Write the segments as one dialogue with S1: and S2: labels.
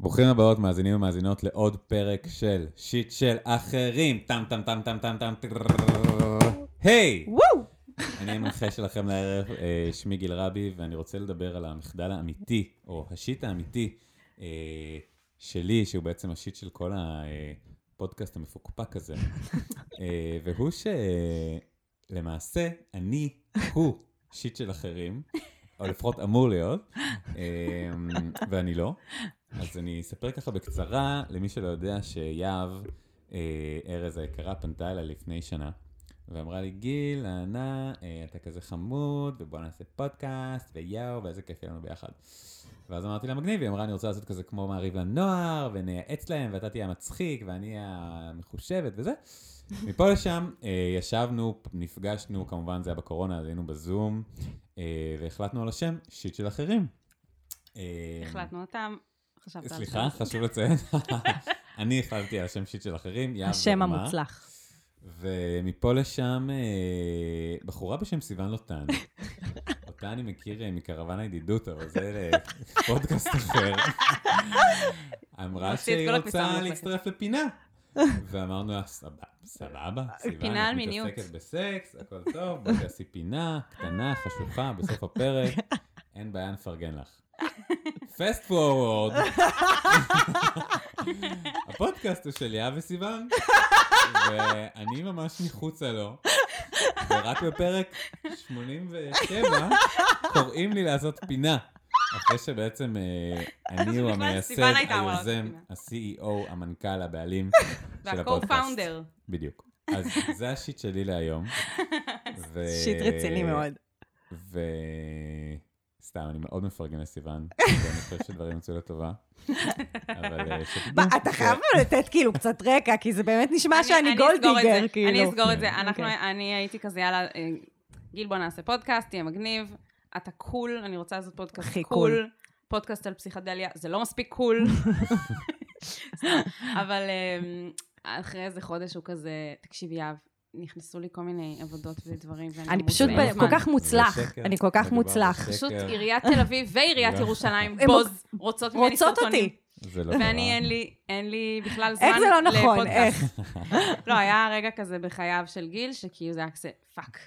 S1: ברוכים הבאות, מאזינים ומאזינות, לעוד פרק של שיט של אחרים. טם טם טם טם טם טם היי!
S2: וואו!
S1: אני המנחה שלכם לערב, אה, שמי גיל רבי, ואני רוצה לדבר על המחדל האמיתי, או השיט האמיתי אה, שלי, שהוא בעצם השיט של כל הפודקאסט המפוקפק הזה. אה, והוא שלמעשה, אני, הוא, שיט של אחרים, או לפחות אמור להיות, ואני לא. אז אני אספר ככה בקצרה, למי שלא יודע, שיהב, אה, ארז היקרה, פנתה אליי לפני שנה, ואמרה לי, גיל, אהנה, אה, אתה כזה חמוד, ובוא נעשה פודקאסט, ויואו, ואיזה כיף יהיה לנו ביחד. ואז אמרתי לה, מגניב, היא אמרה, אני רוצה לעשות כזה כמו מעריב לנוער, ונייעץ להם, ואתה תהיה המצחיק, ואני המחושבת וזה. מפה לשם אה, ישבנו, נפגשנו, כמובן זה היה בקורונה, אז היינו בזום, אה, והחלטנו על השם, שיט של אחרים. אה,
S3: החלטנו אותם, חשבת על
S1: סליחה,
S3: זה.
S1: חשוב לציין. אני החלטתי על השם שיט של אחרים, יהב
S2: השם
S1: דוגמה.
S2: המוצלח.
S1: ומפה לשם, אה, בחורה בשם סיוון לוטן. אותה אני מכיר אה, מקרוון הידידות, אבל זה אה, פודקאסט אחר. אמרה
S3: מוציא את
S1: שהיא
S3: כל הכניסה
S1: רוצה. להצטרף לפינה. ואמרנו לה, "סבבה, סבבה, סיוון,
S3: פינה על
S1: את
S3: מיניות.
S1: מתעסקת בסקס, הכל טוב, בואי תעשי פינה קטנה, חשוכה, בסוף הפרק, אין בעיה, נפרגן לך. פסט פורוורד. הפודקאסט הוא של יהב וסיוון, ואני ממש מחוצה לו, ורק בפרק 87 קוראים לי לעשות פינה. אחרי שבעצם אה, אני הוא המייסד, היוזם. ה-CEO, המנכ"ל, הבעלים של הפודקאסט.
S3: וה-co-founder.
S1: בדיוק. אז זה השיט שלי להיום.
S2: shit רציני מאוד.
S1: סתם, אני מאוד מפרגן לסיוון, ואני חושב שדברים יצאו לטובה. אבל אה,
S2: אתה חייב לתת כאילו קצת רקע, כי זה באמת נשמע
S3: אני-
S2: שאני gold
S3: digger,
S2: כאילו.
S3: אני אסגור את זה.
S1: כן.
S3: אנחנו,
S2: אוקיי.
S3: אני הייתי כזה, יאללה, אה, גיל, בוא נעשה פודקאסט, תהיה מגניב. אתה cool, אני רוצה לעשות פודקאסט
S2: הכי cool.
S3: פודקאסט על פסיכדליה, זה לא מספיק cool. אבל אה, אחרי איזה חודש הוא כזה, תקשיב, יהב, נכנסו לי כל מיני עבודות ודברים, ואני
S2: אני פשוט. כל כך מוצלח. אני כל כך מוצלח.
S3: פשוט עיריית תל אביב ועיריית. ירושלים,
S2: הם
S3: בוז, רוצות ממני
S2: רוצות
S3: סרטונים.
S1: זה לא
S3: ואני. אין לי, אין לי בכלל זמן
S2: איך זה לא נכון?
S3: לפודקאסט.
S2: איך?
S3: לא, היה רגע כזה בחייו של גיל, שכאילו זה היה כזה, fuck.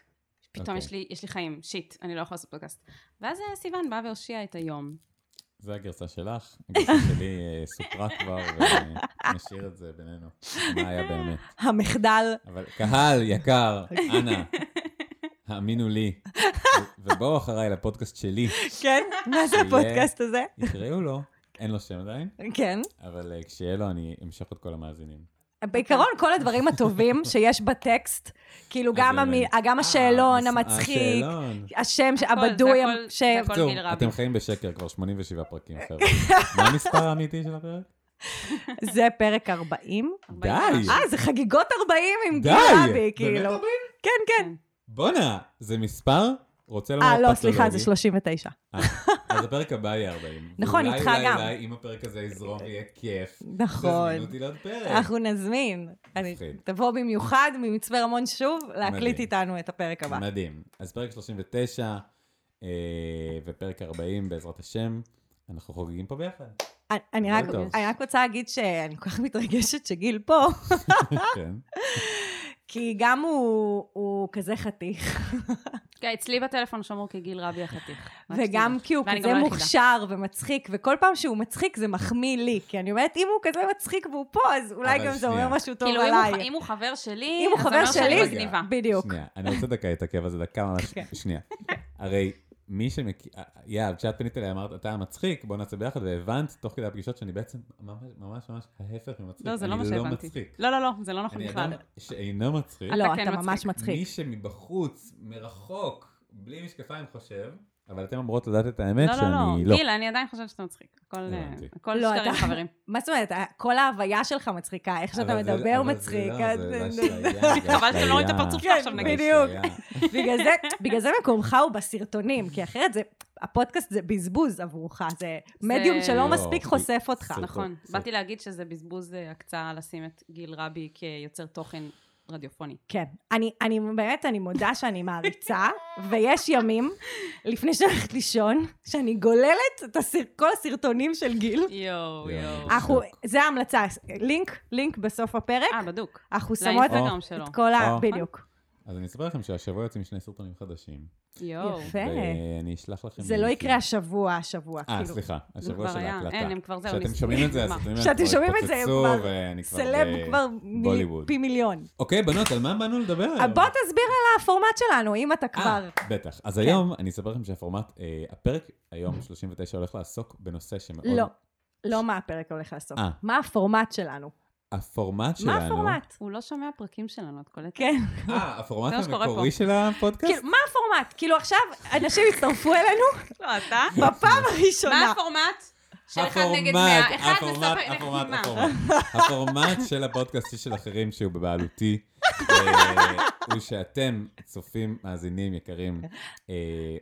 S3: פתאום
S1: אוקיי.
S3: יש לי, יש לי חיים, shit, אני לא יכולה לעשות פודקאסט. ואז אה, סיוון בא והושיע את היום.
S1: זה הגרסה שלך, הגרסה שלי אה, סופרה כבר, ונשאיר את זה בינינו, מה היה באמת.
S2: המחדל.
S1: אבל קהל יקר, אנא, האמינו לי, ובואו אחריי לפודקאסט שלי,
S2: כן? מה זה הפודקאסט הזה?
S1: יקראו לו, אין לו שם עדיין,
S2: כן.
S1: אבל אה, כשיהיה לו אני אמשוך את כל המאזינים.
S2: בעיקרון, כל הדברים הטובים שיש בטקסט, כאילו גם המי-
S1: אה,
S2: גם השאלון
S1: אה,
S2: המצחיק,
S1: השאלון.
S2: השם,
S3: הכל,
S2: הבדוי, ש...
S1: בקיצור. אתם חיים בשקר כבר 87 פרקים, חבר'ה. מה המספר האמיתי של הפרק?
S2: זה פרק 40.
S1: די.
S2: אה, זה חגיגות 40 עם! גיל רבי,
S1: באמת
S2: כאילו.
S1: 40?
S2: כן, כן.
S1: בואנה, זה מספר? רוצה לומר
S2: אה,
S1: פתולוגי.
S2: לא, סליחה, זה 39.
S1: אה, אז הפרק הבא יהיה 40.
S2: נכון, איתך
S1: אולי,
S2: גם.
S1: אולי, אם הפרק הזה יזרום ויהיה כיף,
S2: נכון.
S1: תזמינו אותי לעוד פרק.
S2: אנחנו נזמין. תבוא במיוחד ממצפה רמון שוב, להקליט. איתנו את הפרק הבא.
S1: מדהים. אז פרק 39 אה, ופרק 40, בעזרת השם, אנחנו חוגגים פה ביחד.
S2: רק-. אני רק רוצה להגיד שאני כל כך מתרגשת שגיל פה,
S1: כן.
S2: כי גם הוא הוא כזה חתיך,
S3: כן, אצלי בטלפון שמור כגיל רבי החתיך.
S2: וגם. כי הוא כזה
S3: לא.
S2: מוכשר ומצחיק, וכל פעם שהוא מצחיק זה מחמיא לי, כי אני אומרת, אם הוא כזה מצחיק והוא פה, אז אולי גם זה אומר. משהו טוב
S3: כאילו, אם הוא-
S2: עליי.
S3: אם הוא חבר שלי,
S2: אם הוא
S3: אז
S2: חבר
S3: אומר שאני
S2: שלי,
S3: מגניבה.
S2: בדיוק.
S1: שנייה, אני רוצה דקה להתעכב על זה דקה ממש,
S2: כן.
S1: שנייה. הרי מי שמכיר, יאב, כשאת פנית אליי אמרת, אתה המצחיק, בוא נעשה ביחד, והבנת תוך כדי הפגישות שאני בעצם ממש ממש ממש ההפך ממצחיק.
S3: לא, זה לא מה
S1: אני לא
S3: שהבנתי.
S1: מצחיק.
S3: לא, לא, לא, זה לא נכון
S1: אני
S3: בכלל.
S1: אדם שאינו מצחיק.
S3: אתה
S2: לא, אתה
S3: מצחיק.
S2: ממש מצחיק.
S1: מי שמבחוץ, מרחוק, בלי משקפיים חושב, אבל אתן אמורות לדעת את האמת
S3: לא, לא,
S1: שאני
S3: לא.
S1: לא.
S3: גיל, אני עדיין חושבת שאתה מצחיק. הכל אה,
S2: לא,
S3: שקרים
S2: אתה-
S3: חברים.
S2: מה זאת אומרת, כל ההוויה שלך מצחיקה, איך שאתה
S1: אבל זה-
S2: מדבר
S1: אבל זה
S2: מצחיק.
S1: לא, זה אשליה, זה
S3: חבל שאתם לא רואים את. הפרצוף
S2: כן,
S3: עכשיו נגיד.
S2: בדיוק. בגלל זה, בגלל זה מקומך הוא בסרטונים, כי אחרת זה, הפודקאסט זה בזבוז עבורך, זה מדיום שלא
S1: לא,
S2: מספיק חושף אותך.
S3: נכון, באתי להגיד שזה בזבוז אה, הקצאה לשים את גיל רבי כיוצר תוכן רדיופוני.
S2: כן. אני, אני באמת, אני מודה שאני מעריצה, ויש ימים, לפני שאני הולכת לישון, שאני גוללת את הסר, כל הסרטונים של גיל.
S3: יואו, יואו.
S2: אנחנו. זה ההמלצה, לינק, לינק בסוף הפרק,
S3: אה, בדוק.
S2: אנחנו שמות. את כל ה...
S1: או.
S2: בדיוק.
S1: אז אני אספר לכם שהשבוע יוצאים שני סרטונים חדשים.
S3: יואו.
S2: יפה.
S1: ואני אשלח לכם...
S2: זה לא. יקרה השבוע, השבוע,
S1: אה,
S2: כאילו.
S1: סליחה,
S3: זה
S1: השבוע
S3: כבר
S1: של. ההקלטה.
S3: אין, הם כבר זהו.
S1: כשאתם שומעים את זה. הסרטונים
S2: כשאתם שומעים את זה, הם
S1: התפוצצו,
S2: כבר
S1: ואני כבר
S2: סלב
S1: ב-
S2: כבר. פי מיליון.
S1: אוקיי, בנות, על מה באנו לדבר היום?
S2: בוא תסביר על הפורמט שלנו, אם אתה כבר...
S1: אה, בטח. אז
S2: כן.
S1: היום, אני אספר לכם שהפורמט, אה, הפרק היום, 39, הולך לעסוק בנושא שמאוד...
S2: לא, לא מה הפרק הולך.
S1: אה.
S2: מה הפורמט שלנו?
S1: הפורמט שלנו...
S2: מה הפורמט?
S3: הוא לא שומע פרקים שלנו, את קולטת?
S2: כן.
S1: אה, הפורמט
S3: מה
S1: המקורי. של הפודקאסט?
S2: כאילו, מה הפורמט? כאילו עכשיו אנשים יצטרפו אלינו
S3: לא, אתה?
S2: בפעם
S3: מה
S2: הראשונה.
S3: הפורמט? של אחד נגד
S1: הפורמט,
S3: מאה. אחד
S1: הפורמט,
S3: מה?
S1: הפורמט. הפורמט של הפודקאסט של אחרים שהוא בבעלותי, אה, הוא שאתם, צופים, מאזינים יקרים אה,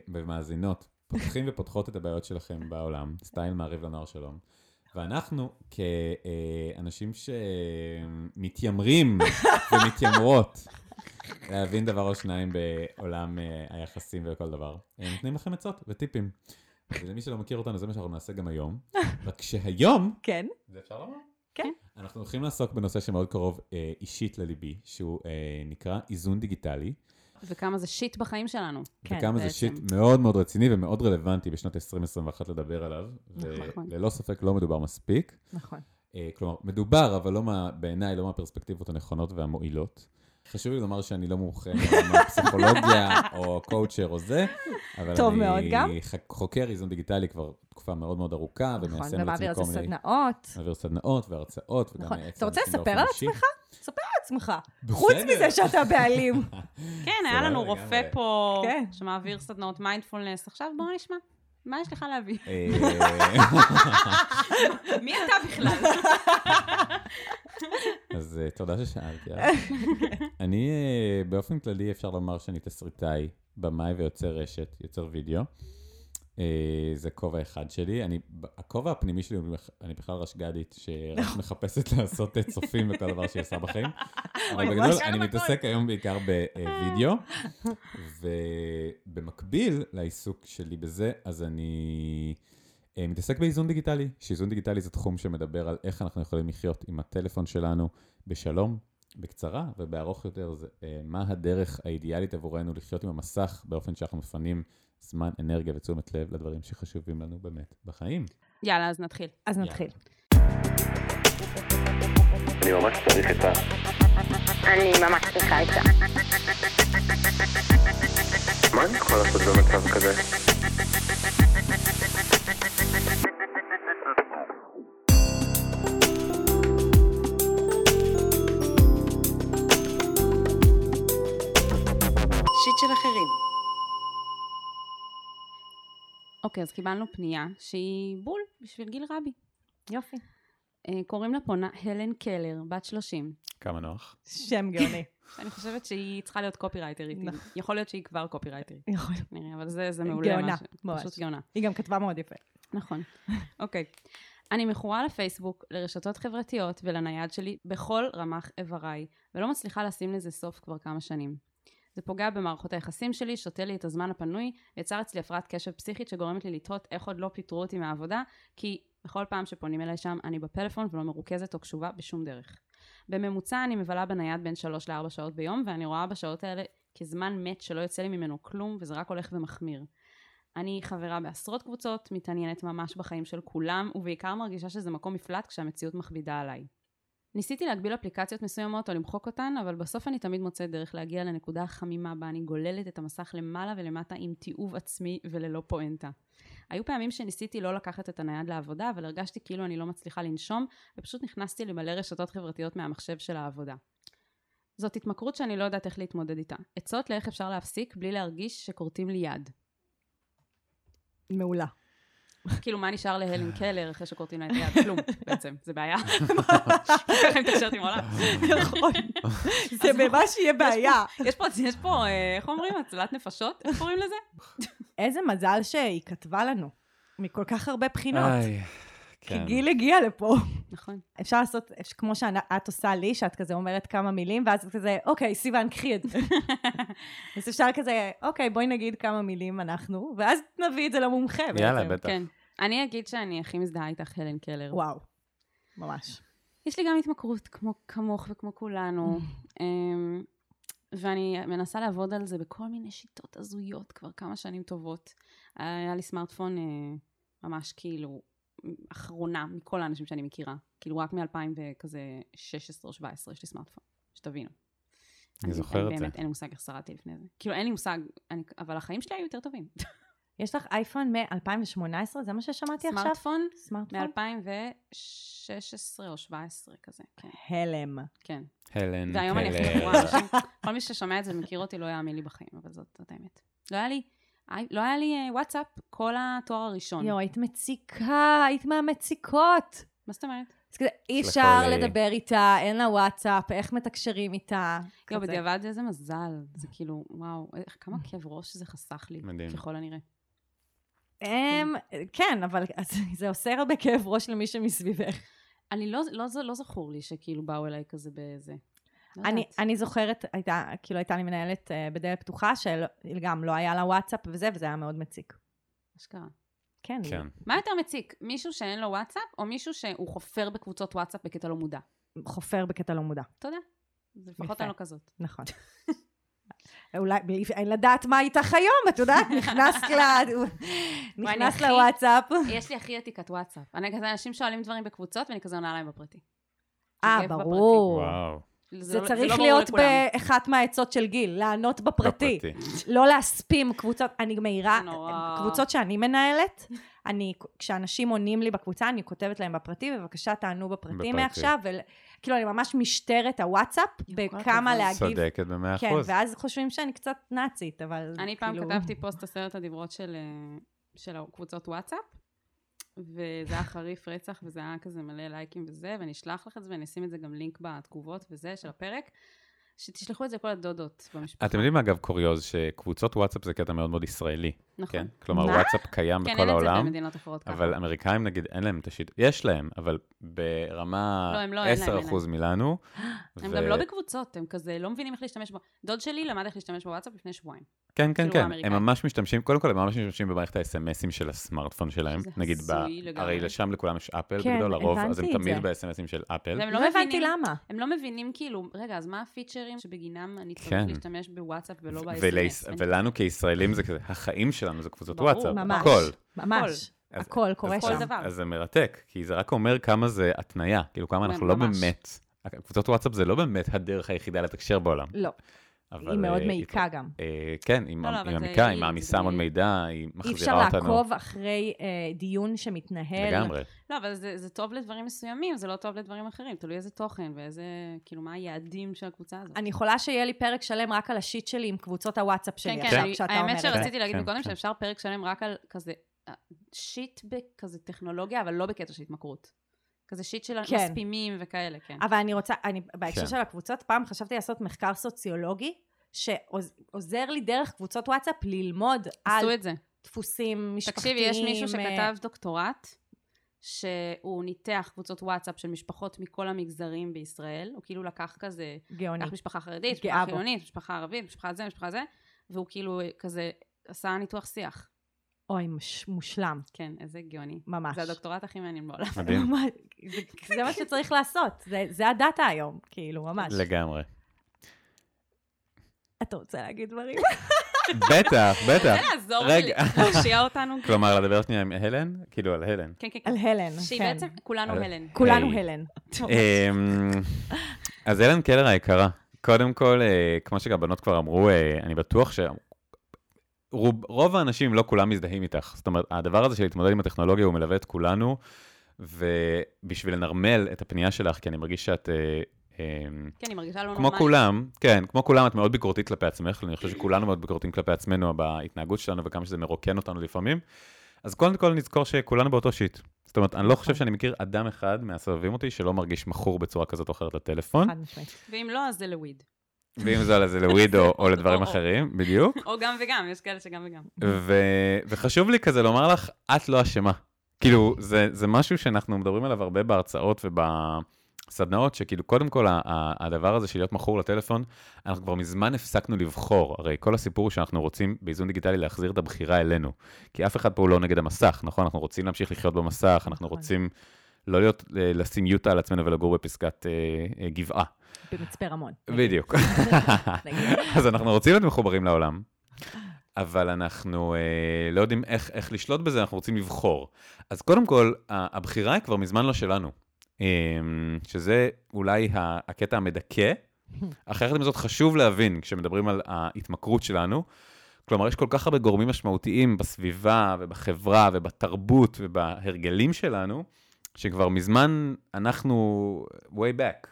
S1: ומאזינות, פותחים ופותחות את הבעיות שלכם בעולם, סטייל מעריב לנוער שלום. ואנחנו, כאנשים שמתיימרים ומתיימרות להבין דבר או שניים בעולם אה, היחסים וכל דבר, אה, נותנים לכם עצות וטיפים. ולמי שלא מכיר אותנו, זה מה שאנחנו נעשה גם היום. רק שהיום,
S2: כן.
S1: זה אפשר לומר?
S2: כן.
S1: אנחנו הולכים לעסוק בנושא שמאוד קרוב אה, אישית לליבי, שהוא אה, נקרא איזון דיגיטלי,
S3: וכמה זה שיט בחיים שלנו.
S2: כן,
S1: וכמה זה
S3: בעצם.
S1: שיט מאוד מאוד רציני ומאוד רלוונטי בשנת 2021 לדבר עליו,
S3: נכון.
S1: וללא ספק לא מדובר מספיק.
S2: נכון.
S1: אה, כלומר, מדובר, אבל לא מה, בעיניי, לא מהפרספקטיבות הנכונות והמועילות. חשוב לי לומר שאני לא מומחה לעולם הפסיכולוגיה או קואוצ'ר או זה, אבל
S2: טוב
S1: אני
S2: מאוד גם.
S1: חוקר איזון דיגיטלי כבר תקופה מאוד מאוד ארוכה,
S2: נכון,
S1: ומיישם לעצמי
S2: ומעביר על
S1: כל
S2: זה
S1: מיני...
S2: סדנאות.
S1: מעביר סדנאות והרצאות, וגם
S2: נכון. אתה רוצה לספר על. עצמך? ספר על עצמך. חוץ. מזה שאתה בעלים.
S3: כן, היה לנו. רופא פה,
S2: כן.
S3: שמעביר סדנאות מיינדפולנס. עכשיו בוא נשמע. מה יש לך להביא?
S1: אה,
S3: מי אתה בכלל?
S1: אז אה, תודה ששאלתי. אז. אני, אה, באופן כללי, אפשר לומר שאני תסריטאי, במאי ויוצר רשת, יוצר וידאו. אה, זה כובע אחד שלי. אני, הכובע הפנימי שלי, אני בכלל רשג"דית, שרק מחפשת לעשות צופים בכל דבר שהיא עושה בחיים. אבל בגדול, אני מתעסק היום בעיקר בווידאו, ובמקביל לעיסוק שלי בזה, אז אני אה, מתעסק באיזון דיגיטלי, שאיזון דיגיטלי זה תחום שמדבר על איך אנחנו יכולים לחיות עם הטלפון שלנו בשלום, בקצרה, ובארוך יותר, זה אה, מה הדרך האידיאלית עבורנו לחיות עם המסך באופן שאנחנו מפנים זמן, אנרגיה ותשומת לב לדברים שחשובים לנו באמת בחיים.
S3: יאללה, אז נתחיל.
S2: אז
S1: יאללה.
S2: נתחיל.
S4: אני ממש צריך את ה...
S5: אני ממש צריכה את זה.
S4: מה אני יכול לעשות במצב כזה?
S3: אוקיי, אז קיבלנו פנייה שהיא בול בשביל גיל רבי.
S2: יופי.
S3: אה, קוראים לה פונה הלן קלר, בת 30.
S1: כמה נוח.
S2: שם גאוני.
S3: אני חושבת שהיא צריכה להיות קופירייטרית.
S2: נכון.
S3: יכול להיות שהיא כבר קופירייטרית.
S2: יכול.
S3: נראה, אבל זה, זה מעולה.
S2: גאונה, ממש.
S3: פשוט גאונה.
S2: היא גם כתבה מאוד יפה.
S3: נכון. אוקיי. אני מכורה לפייסבוק, לרשתות חברתיות ולנייד שלי בכל רמ"ח איבריי, ולא מצליחה לשים לזה סוף כבר כמה שנים. זה פוגע במערכות היחסים שלי, שותה לי את הזמן הפנוי, ויצר אצלי הפרעת קשב פסיכית שגורמת לי לתהות איך עוד לא פיטרו אותי מהעבודה, כי בכל פעם שפונים אליי שם אני בפלאפון ולא מרוכזת או קשובה בשום דרך. בממוצע אני מבלה בנייד בין 3 ל-4 שעות ביום, ואני רואה בשעות האלה כזמן מת שלא יוצא לי ממנו כלום, וזה רק הולך ומחמיר. אני חברה בעשרות קבוצות, מתעניינת ממש בחיים של כולם, ובעיקר מרגישה שזה מקום מפלט כשהמציאות מכבידה עליי. ניסיתי להגביל אפליקציות מסוימות או למחוק אותן, אבל בסוף אני תמיד מוצאת דרך להגיע לנקודה החמימה בה אני גוללת את המסך למעלה ולמטה עם תיעוב עצמי וללא פואנטה. היו פעמים שניסיתי לא לקחת את הנייד לעבודה, אבל הרגשתי כאילו אני לא מצליחה לנשום, ופשוט נכנסתי למלא רשתות חברתיות מהמחשב של העבודה. זאת התמכרות שאני לא יודעת איך להתמודד איתה. עצות לאיך אפשר להפסיק בלי להרגיש שכורתים לי יד.
S2: מעולה.
S3: כאילו, מה נשאר להלן קלר אחרי שכורתים לה את היד? כלום, בעצם. זה בעיה. ככה היא מתקשרת עם העולם.
S2: נכון. זה ממש יהיה בעיה.
S3: יש פה, יש פה, אה, איך אומרים? הצלת נפשות? איך קוראים לזה?
S2: איזה מזל שהיא כתבה לנו. מכל כך הרבה בחינות. כי
S1: כן.
S2: גיל הגיע לפה.
S3: נכון.
S2: אפשר לעשות, כמו שאת עושה לי, שאת כזה אומרת כמה מילים, ואז את כזה, אוקיי, סיוון, קחי את זה. אז אפשר כזה, אוקיי, בואי נגיד כמה מילים אנחנו, ואז נביא את זה למומחה
S1: יאללה. בטח.
S3: כן. אני אגיד שאני הכי מזדהה איתך, הלן קלר.
S2: וואו, ממש.
S3: יש לי גם התמכרות, כמו כמוך וכמו כולנו. אמ, ואני מנסה לעבוד על זה בכל מיני שיטות הזויות כבר כמה שנים טובות. היה לי סמארטפון אה, ממש כאילו אחרונה מכל האנשים שאני מכירה. כאילו רק מ-2016 או 17 יש לי סמארטפון, שתבינו.
S1: אני זוכר את זה.
S3: באמת, אין לי מושג איך שרדתי לפני זה. כאילו, אין לי מושג, אני, אבל החיים שלי היו יותר טובים.
S2: יש לך אייפון מ-2018? זה מה ששמעתי עכשיו?
S3: סמארטפון
S2: סמארטפון?
S3: מ-2016 או 17 כזה, כן.
S2: הלם.
S3: כן.
S1: הלן
S3: והיום אני הכי אנשים, כל מי ששומע את זה ומכיר אותי לא יאמין לי בחיים, אבל זאת, זאת האמת. לא היה לי, לא היה לי אה, וואטסאפ כל התואר הראשון.
S2: יואו, היית מציקה, היית מהמציקות.
S3: מה זאת אומרת?
S2: אז כזה, אי אפשר. לדבר איתה, אין לה וואטסאפ, איך מתקשרים איתה.
S3: יואו. בדיעבד איזה מזל. זה כאילו, וואו, כמה כאב ראש זה חסך לי,
S1: מדהים.
S3: ככל הנראה.
S2: אמ, כן, אבל זה עושה הרבה כאב ראש למי שמסביבך.
S3: אני לא, לא, לא, לא זכור לי שכאילו באו אליי כזה באיזה. לא
S2: אני. אני זוכרת, הייתה, כאילו הייתה לי מנהלת אה, בדלת פתוחה, שגם לא היה לה וואטסאפ וזה, וזה היה מאוד מציק.
S3: אשכרה.
S2: כן.
S1: כן.
S3: מה יותר מציק? מישהו שאין לו וואטסאפ, או מישהו שהוא חופר בקבוצות וואטסאפ בקטע לא מודע?
S2: חופר בקטע לא מודע.
S3: זה לפחות. אני לא כזאת.
S2: נכון. אולי, אין לדעת מה איתך היום, את יודעת, נכנס ל... נכנס לוואטסאפ.
S3: יש לי הכי עתיקת וואטסאפ. אני כזה, אנשים שואלים דברים בקבוצות, ואני כזה עונה להם בפרטי.
S2: אה. ברור.
S1: וואו.
S2: זה
S3: לא-
S2: צריך
S3: לא ברור
S2: להיות. באחת מהעצות של גיל, לענות בפרטי.
S1: בפרטי.
S2: לא להספים קבוצות, אני מעירה,
S3: זה.
S2: קבוצות שאני מנהלת, אני, כשאנשים עונים לי בקבוצה, אני כותבת להם בפרטי, בבקשה תענו בפרטי
S1: בפרטי.
S2: מעכשיו, וכאילו אני ממש משטרת הוואטסאפ, בכמה. להגיב.
S1: צודקת במאה
S2: כן,
S1: אחוז.
S2: ואז חושבים שאני קצת נאצית, אבל
S3: אני פעם
S2: כאילו...
S3: כתבתי פוסט עשרת הדיברות של, אה, של הקבוצות וואטסאפ, וזה היה חריף רצח, וזה היה כזה מלא לייקים וזה, ואני אשלח לך את זה, ואני אשים את זה גם לינק בתגובות וזה, של הפרק, שתשלחו את זה לכל הדודות במשפחה.
S1: אתם יודעים אגב קוריוז שקבוצות וואטסאפ זה קטע מאוד מאוד ישראלי,
S3: נכון.
S1: כן? כלומר
S2: מה?
S1: וואטסאפ קיים
S3: כן,
S1: בכל
S3: אין את זה
S1: העולם,
S3: במדינות אחרות ככה.
S1: אבל אמריקאים נגיד אין להם את השיט, יש להם, אבל ברמה
S3: לא, לא, אין להם,
S1: 10% מלנו.
S3: הם
S1: ו-
S3: גם לא בקבוצות, הם כזה לא מבינים איך להשתמש בו. דוד שלי למד איך להשתמש בוואטסאפ לפני שבועיים.
S1: כן, כן, כן,
S3: האמריקאים.
S1: הם ממש משתמשים, קודם כל הם ממש משתמשים במערכת ה-SMSים של הסמארטפון שלהם, נגיד, ב-. הרי לשם לכולם יש אפל
S2: כן,
S1: בגדול לרוב, אז הם תמיד. ב-SMSים של אפל.
S3: והם
S2: לא
S3: לא
S2: הבנתי
S3: מבינים,
S2: למה.
S3: הם לא מבינים כאילו, רגע, אז מה הפיצ'רים שבגינם אני צריך
S1: כן.
S3: להשתמש בוואטסאפ ולא ב-SMS?
S1: ולנו כישראלים זה כזה, החיים שלנו זה קבוצות
S3: ברור,
S1: וואטסאפ,
S2: ממש.
S1: הכל.
S2: ממש.
S1: אז-
S2: הכל קורה
S1: אז-
S3: כל
S2: שם.
S3: דבר.
S1: אז זה מרתק, כי זה רק אומר כמה זה התניה, כאילו כמה אנחנו לא
S3: ממש.
S1: באמת, קבוצות וואטסאפ זה לא באמת הדרך היחידה לתקשר בעולם.
S2: לא,
S1: אבל,
S2: היא מאוד
S1: אה,
S2: מעיקה גם.
S1: אה, כן, היא
S3: לא, לא,
S1: מעמיקה, היא מעמיסה המון. מידע, היא
S2: אי אפשר
S1: מחזירה אותנו.
S2: לעקוב אחרי אה, דיון שמתנהל.
S1: לגמרי.
S3: לא, אבל זה, זה טוב לדברים מסוימים, זה לא טוב לדברים אחרים. תלוי איזה תוכן ואיזה, כאילו, מה היעדים של הקבוצה הזאת.
S2: אני יכולה שיהיה לי פרק שלם רק על השיט שלי עם קבוצות הוואטסאפ שלי
S3: כן, כן,
S2: עכשיו,
S3: אני-
S2: כשאתה
S3: האמת
S2: אומר את זה.
S3: שרציתי להגיד
S1: כן,
S3: מקודם
S1: כן.
S3: שאפשר פרק שלם רק על כזה שיט בכזה טכנולוגיה, אבל לא בקטע של התמכרות. כזה שיט של
S2: כן.
S3: מספימים וכאלה, כן.
S2: אבל אני רוצה, אני, בהקשר
S1: כן.
S2: של הקבוצות, פעם חשבתי לעשות מחקר סוציולוגי, שעוזר לי דרך קבוצות וואטסאפ ללמוד על
S3: עשו את זה.
S2: דפוסים משפחתיים.
S3: תקשיבי, יש מישהו
S2: אה,
S3: שכתב דוקטורט, שהוא ניתח קבוצות וואטסאפ של משפחות מכל המגזרים בישראל, הוא כאילו לקח כזה,
S2: גאוני.
S3: לקח משפחה חרדית, משפחה. חילונית, משפחה ערבית, משפחה זה, משפחה זה, והוא כאילו כזה עשה ניתוח שיח.
S2: אוי, מש, מושלם,
S3: כן, איזה גאוני.
S2: ממש.
S3: זה הדוקטורט הכי מעניין בעולם.
S1: מדהים.
S2: זה, זה מה שצריך לעשות, זה, זה הדאטה היום, כאילו, ממש.
S1: לגמרי.
S2: אתה רוצה להגיד דברים?
S1: בטח, בטח.
S3: תעזור לי
S1: רגע.
S3: להושיע אותנו.
S1: כלומר, לדבר שנייה עם הלן? כאילו, על הלן.
S3: כן, כן,
S2: על
S3: כן.
S2: הלן,
S3: שהיא
S2: כן.
S3: בעצם, כולנו
S1: על-
S3: הלן.
S2: כולנו. הלן.
S1: אמ, אז הלן קלר היקרה, קודם כל, אה, כמו שגם בנות כבר אמרו, אה, אני בטוח שרוב האנשים, אם לא כולם, מזדהים איתך. זאת אומרת, הדבר הזה של להתמודד עם הטכנולוגיה, הוא מלווה את כולנו, ובשביל לנרמל את הפנייה שלך, כי אני מרגיש שאת... אה, אמ,
S3: כן, היא מרגישה לא
S1: כמו
S3: נורמלית.
S1: כולם, כן, כמו כולם, את מאוד ביקורתית כלפי עצמך, אני חושב שכולנו מאוד ביקורתיים כלפי עצמנו בהתנהגות שלנו וכמה שזה מרוקן אותנו לפעמים. אז קודם כל נזכור שכולנו באותו שיט. זאת אומרת, אני לא חושב שאני מכיר אדם אחד מהסובבים אותי שלא מרגיש מכור בצורה כזאת או אחרת לטלפון,
S2: חד משמעית.
S3: ואם לא, אז זה לוויד.
S1: ואם זה על איזה לוויד או- לדברים. אחרים, בדיוק.
S3: או גם וגם, יש כאלה שגם וגם.
S1: וחשוב לי כזה לומר לך, את לא אשמה. כאילו, זה, זה משהו שאנחנו מדברים עליו הרבה בהרצאות ובסדנאות, שכאילו, קודם כל, הדבר הזה של להיות מכור לטלפון, אנחנו כבר מזמן הפסקנו לבחור. הרי כל הסיפור הוא שאנחנו רוצים באיזון דיגיטלי להחזיר את הבחירה אלינו. כי אף אחד פה הוא לא נגד המסך, נכון? אנחנו רוצים להמשיך לחיות במסך, אנחנו. רוצים לא להיות, אה, לשים יוטה על עצמנו ולגור בפסקת אה, אה, גבעה.
S2: במצפה רמון.
S1: בדיוק. אז אנחנו רוצים להיות מחוברים לעולם, אבל אנחנו אה, לא יודעים איך, איך לשלוט בזה, אנחנו רוצים לבחור. אז קודם כל, הבחירה היא כבר מזמן לא שלנו, אה, שזה אולי הקטע המדכא. עם זאת חשוב להבין, כשמדברים על ההתמכרות שלנו, כלומר, יש כל כך הרבה גורמים משמעותיים בסביבה ובחברה ובתרבות ובהרגלים שלנו, שכבר מזמן אנחנו way back.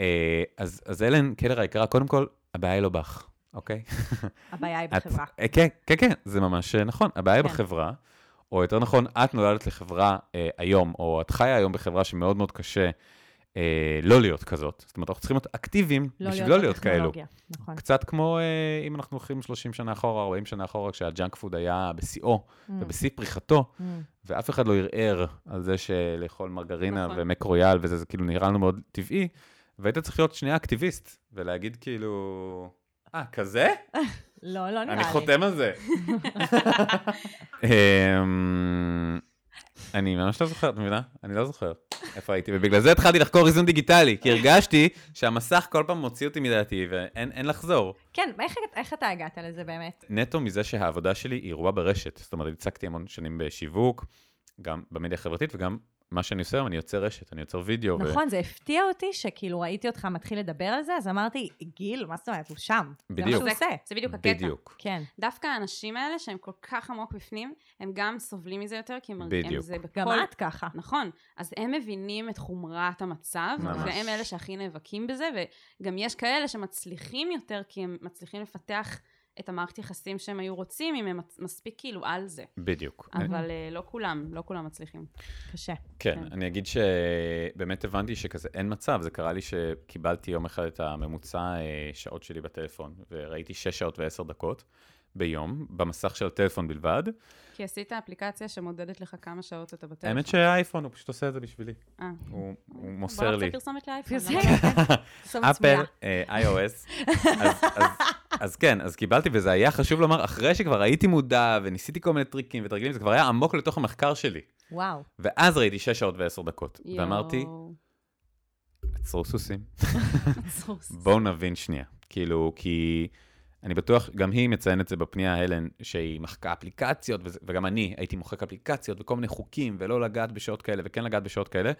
S1: אה, אז, אז אלן, קלר היקרה, קודם כל, הבעיה היא לא בך, אוקיי?
S2: הבעיה היא
S1: את-
S2: בחברה.
S1: אה, כן, כן, כן, זה ממש אה, נכון. הבעיה היא
S2: כן.
S1: בחברה, או יותר נכון, את נולדת לחברה אה, היום, או את חיה היום בחברה שמאוד מאוד קשה אה, לא להיות כזאת. זאת אומרת, אנחנו צריכים להיות אקטיביים בשביל לא להיות כאלו.
S2: נכון.
S1: קצת כמו אה, אם אנחנו הולכים 30 שנה אחורה, 40 שנה אחורה, כשה junk food היה בשיאו
S2: אמ,
S1: ובשיא פריחתו,
S2: אמ.
S1: ואף אחד לא ערער על זה שלאכול מרגרינה
S3: נכון.
S1: ומק רויאל וזה, זה כאילו נראה לנו מאוד טבעי, והיית צריך להיות שנייה אקטיביסט, ולהגיד כאילו, אה, כזה?
S2: לא, לא נראה לי.
S1: אני חותם על זה. אמ, אני ממש לא זוכר, את מבינה? אני לא זוכר איפה הייתי, ובגלל זה התחלתי לחקור איזון דיגיטלי, כי הרגשתי שהמסך כל פעם מוציא אותי מדעתי, ואין אין לחזור.
S2: כן, איך- איך אתה הגעת לזה באמת?
S1: נטו מזה שהעבודה שלי היא רובה ברשת. זאת אומרת, הצגתי המון שנים בשיווק, גם במדיה החברתית, וגם מה שאני עושה היום, אני יוצר רשת, אני יוצר וידאו. ו-
S2: נכון, זה הפתיע אותי שכאילו ראיתי אותך מתחיל לדבר על זה, אז אמרתי, גיל, מה זאת אומרת, הוא שם. זה מה
S1: בדיוק.
S2: שהוא עושה.
S3: זה בדיוק הקטע.
S1: בדיוק.
S2: כן.
S3: דווקא האנשים האלה שהם כל כך עמוק בפנים, הם גם סובלים מזה יותר, כי הם מרגישים
S1: בדיוק.
S3: זה בכל...
S2: גם את ככה.
S3: נכון, אז הם מבינים את חומרת המצב,
S1: ממש.
S3: והם אלה שהכי נאבקים בזה, וגם יש כאלה שמצליחים יותר, כי הם מצליחים לפתח את המערכת יחסים שהם היו רוצים, אם הם מספיק כאילו על זה.
S1: בדיוק.
S3: אבל אה, לא כולם, לא כולם מצליחים.
S2: קשה.
S1: כן,
S3: כן.
S1: אני אגיד שבאמת הבנתי שכזה אין מצב, זה קרה לי שקיבלתי יום אחד את הממוצע אה, שעות שלי בטלפון, וראיתי 6 שעות ו-10 דקות ביום, במסך של הטלפון בלבד.
S3: כי עשית אפליקציה שמודדת לך כמה שעות אתה בטלפון.
S1: האמת שהאייפון, הוא פשוט עושה את זה בשבילי.
S3: אה.
S1: הוא הוא
S3: בוא
S1: מוסר
S3: נעשה
S1: לי.
S3: פרסומת לאייפון.
S1: אפל,
S2: צמויה.
S1: אה, iOS. אז- כן, אז קיבלתי, וזה היה חשוב לומר, אחרי שכבר הייתי מודע וניסיתי כל מיני טריקים ותרגילים, זה כבר היה עמוק לתוך המחקר שלי.
S2: וואו.
S1: ואז ראיתי 6 שעות ו-10 דקות. ואמרתי. עצרו סוסים.
S3: סוס.
S1: בואו נבין שנייה. כאילו, כי אני בטוח, גם היא מציינת את זה בפנייה, הלן, שהיא מחקה אפליקציות, וגם אני הייתי מוחק אפליקציות וכל מיני חוקים, ולא לגעת בשעות כאלה, וכן לגעת בשעות כאלה,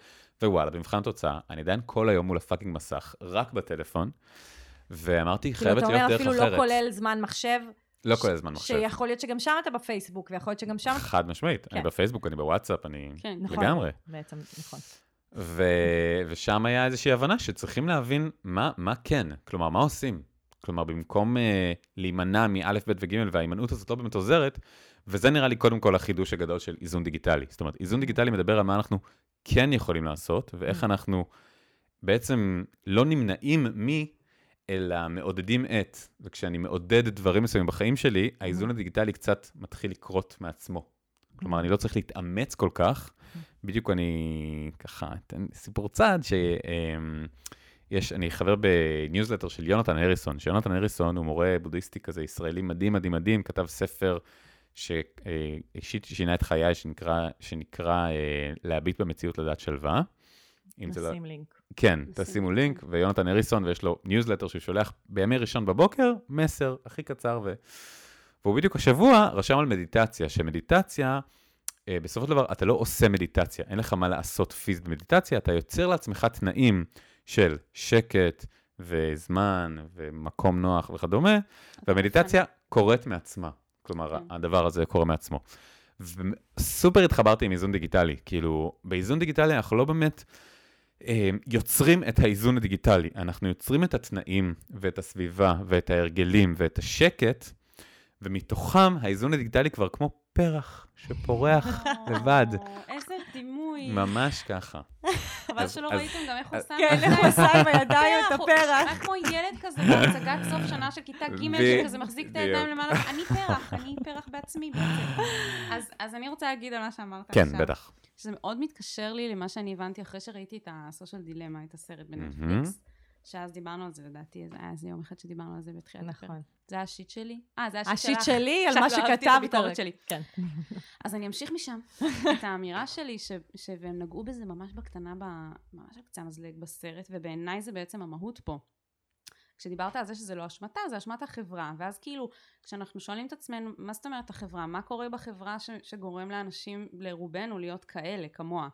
S1: ווואלה, במבחן התוצאה, אני עדיין כל היום מול הפאקינג מסך, רק בטלפון, ואמרתי,
S2: כאילו,
S1: חייבת
S2: אתה
S1: להיות
S2: אומר
S1: דרך
S2: אפילו
S1: אחרת.
S2: לא כולל זמן מחשב.
S1: לא כולל זמן מחשב.
S2: שיכול להיות שגם שם אתה בפייסבוק, ויכול להיות שגם שם...
S1: חד משמעית, אני
S2: כן.
S1: בפייסבוק, אני בוואטסאפ, אני
S3: כן.
S2: נכון.
S1: לגמרי.
S2: בעצם, נכון.
S1: ו... ושם היה איזושהי הבנה שצריכים להבין מה, מה כן, כלומר, מה עושים. כלומר, במקום uh, להימנע מאלף, בית וג' וההימנעות הזאת לא באמת עוזרת, וזה נראה לי קודם כל החידוש הגדול של איזון דיגיטלי. זאת אומרת, איזון דיגיטלי מדבר על מה אנחנו כן יכולים לעשות, ואיך אנחנו בעצם לא נמנעים מ... אלא מעודדים את, וכשאני מעודד דברים מסוימים בחיים שלי, האיזון הדיגיטלי קצת מתחיל לקרות מעצמו. כלומר, אני לא צריך להתאמץ כל כך. בדיוק אני ככה אתן סיפור צד, שיש, אני חבר בניוזלטר של יונתן הריסון, שיונתן הריסון הוא מורה בודהיסטי כזה ישראלי מדהים מדהים מדהים, כתב ספר שאישית שינה את חיי, שנקרא, שנקרא אה, להביט במציאות לדעת שלווה. זה לא-
S2: נשים לינק.
S1: כן,
S3: נשים
S1: תשימו
S3: לינק.
S1: ויונתן הריסון, ויש לו ניוזלטר שהוא שולח בימי ראשון בבוקר, מסר הכי קצר, ו... והוא בדיוק השבוע רשם על מדיטציה, שמדיטציה, אה, בסופו של דבר, אתה לא עושה מדיטציה, אין לך מה לעשות פיזית במדיטציה, אתה יוצר לעצמך תנאים של שקט, וזמן, ומקום נוח וכדומה, והמדיטציה קורית מעצמה. כלומר,
S3: כן.
S1: הדבר הזה קורה מעצמו. וסופר התחברתי עם איזון דיגיטלי, כאילו, באיזון דיגיטלי אנחנו לא באמת... אה, יוצרים את האיזון הדיגיטלי. אנחנו יוצרים את התנאים ואת הסביבה ואת ההרגלים ואת השקט, ומתוכם האיזון הדיגיטלי כבר כמו פרח שפורח לבד.
S3: איזה דימוי.
S1: ממש ככה.
S3: חבל שלא ראיתם גם איך הוא שם
S2: כן, איך הוא עם הידיים את
S3: הוא-
S2: הפרח.
S3: היה כמו ילד כזה בהצגת סוף שנה של כיתה ג' שכזה מחזיק את הידיים. למעלה, אני פרח, אני פרח בעצמי בעצם. אז- אני רוצה להגיד על מה שאמרת
S1: כן,
S3: עכשיו.
S1: בטח.
S3: שזה מאוד מתקשר לי למה שאני הבנתי אחרי שראיתי את הסושיאל דילמה, את הסרט. בנטפליקס, שאז דיברנו על זה, לדעתי, זה היה איזה יום אחד שדיברנו על זה בתחילת הפרק.
S2: נכון.
S3: זה היה השיט שלי? אה, זה היה השיט שלך.
S2: השיט שלי על מה שכתבת.
S3: הביקורת שלי.
S2: כן.
S3: אז אני אמשיך משם. את האמירה שלי, ש, ש, והם נגעו בזה ממש בקטנה, ב, ממש על קצה המזלג בסרט, ובעיניי זה בעצם המהות פה. כשדיברת על זה שזה לא אשמתה, זה אשמת החברה, ואז כאילו, כשאנחנו שואלים את עצמנו, מה זאת אומרת החברה? מה קורה בחברה ש, שגורם לאנשים, לרובנו, להיות כאלה, כמוה?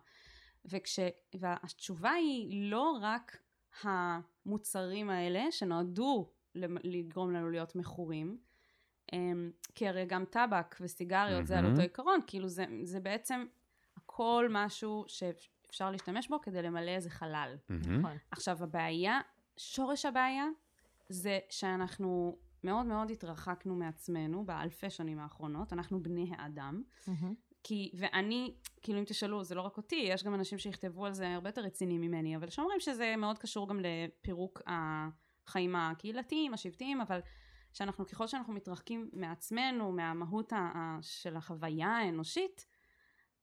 S3: וכש, והתשובה היא לא רק המוצרים האלה, שנועדו לגרום לנו להיות מכורים, אמ, כי הרי גם טבק וסיגריות זה על. אותו עיקרון, כאילו זה, זה בעצם הכל משהו שאפשר להשתמש בו כדי למלא איזה חלל.
S1: מהמם.
S2: נכון.
S3: עכשיו הבעיה, שורש הבעיה, זה שאנחנו מאוד מאוד התרחקנו מעצמנו באלפי שנים האחרונות, אנחנו בני האדם,
S2: מהמם.
S3: כי, ואני, כאילו אם תשאלו, זה לא רק אותי, יש גם אנשים שיכתבו על זה הרבה יותר רציניים ממני, אבל שאומרים שזה מאוד קשור גם לפירוק החיים הקהילתיים, השבטיים, אבל שאנחנו, ככל שאנחנו מתרחקים מעצמנו, מהמהות ה- ה- של החוויה האנושית,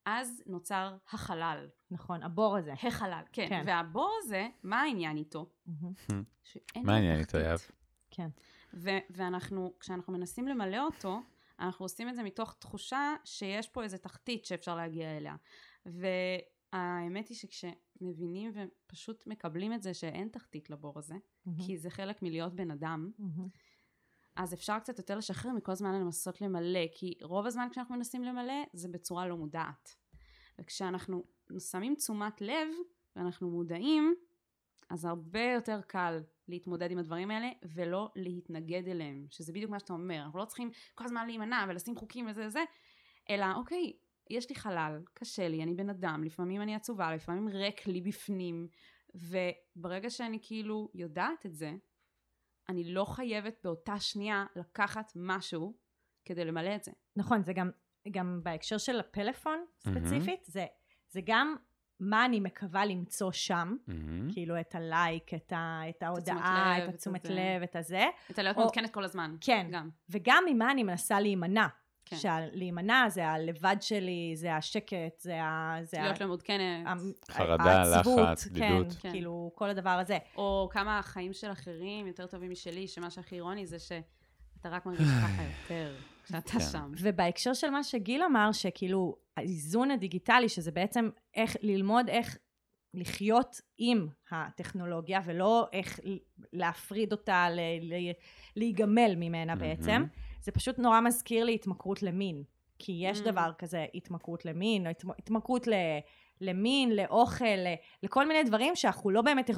S3: אז נוצר החלל.
S2: נכון, הבור הזה.
S3: החלל, כן.
S2: כן.
S3: והבור הזה, מה העניין איתו?
S1: מה העניין איתו. יהב?
S2: כן.
S3: ו- ואנחנו, כשאנחנו מנסים למלא אותו, אנחנו עושים את זה מתוך תחושה שיש פה איזה תחתית שאפשר להגיע אליה. והאמת היא שכשמבינים ופשוט מקבלים את זה שאין תחתית לבור הזה,
S2: מהמם.
S3: כי זה חלק מלהיות בן אדם,
S2: מהמם.
S3: אז אפשר קצת יותר לשחרר מכל הזמן לנסות למלא, כי רוב הזמן כשאנחנו מנסים למלא זה בצורה לא מודעת. וכשאנחנו שמים תשומת לב ואנחנו מודעים, אז הרבה יותר קל להתמודד עם הדברים האלה ולא להתנגד אליהם, שזה בדיוק מה שאתה אומר, אנחנו לא צריכים כל הזמן להימנע ולשים חוקים וזה וזה, אלא אוקיי, יש לי חלל, קשה לי, אני בן אדם, לפעמים אני עצובה, לפעמים ריק לי בפנים, וברגע שאני כאילו יודעת את זה, אני לא חייבת באותה שנייה לקחת משהו כדי למלא את זה.
S2: נכון, זה גם, גם בהקשר של הפלאפון. ספציפית, זה, זה גם מה אני מקווה למצוא שם,
S1: מהמם.
S2: כאילו את הלייק, את, ה, את ההודעה, את התשומת. לב, את הזה,
S3: את הלהיות
S2: או-
S3: מעודכנת כל הזמן.
S2: כן.
S3: גם.
S2: וגם ממה אני מנסה להימנע.
S3: כן.
S2: שהלהימנע זה הלבד שלי, זה השקט, זה ה... זה
S3: להיות
S2: ה...
S3: לא מעודכנת,
S1: חרדה,
S2: העצבות,
S1: לחץ,
S2: כן,
S1: בדידות.
S3: כן.
S2: כאילו, כל הדבר הזה.
S3: או כמה החיים של אחרים יותר טובים משלי, שמה שהכי אירוני זה שאתה רק מרגיש ככה יותר כשאתה
S1: כן.
S3: שם.
S2: ובהקשר של מה שגיל אמר, שכאילו, האיזון הדיגיטלי, שזה בעצם איך ללמוד איך לחיות עם הטכנולוגיה, ולא איך להפריד אותה, ל- ל- להיגמל ממנה בעצם. זה פשוט נורא מזכיר לי התמכרות למין. כי יש
S3: Mm.
S2: דבר כזה התמכרות למין, או התמ- התמכרות ל- למין, לאוכל, ל- לכל מיני דברים שאנחנו לא באמת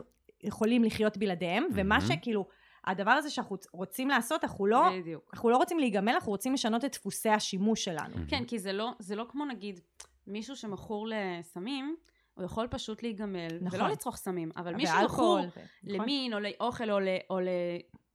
S2: יכולים לחיות בלעדיהם, ומה
S1: מהמם.
S2: שכאילו, הדבר הזה שאנחנו רוצים לעשות, אנחנו לא,
S3: בדיוק.
S2: אנחנו לא רוצים להיגמל, אנחנו רוצים לשנות את דפוסי השימוש שלנו.
S3: כן, כי זה לא, זה לא כמו נגיד מישהו שמכור לסמים, הוא יכול פשוט להיגמל,
S2: נכון.
S3: ולא לצרוך סמים, אבל מישהו
S2: ואלכוהול,
S3: מכור
S2: ו- נכון.
S3: למין או לאוכל או, ל, או ל,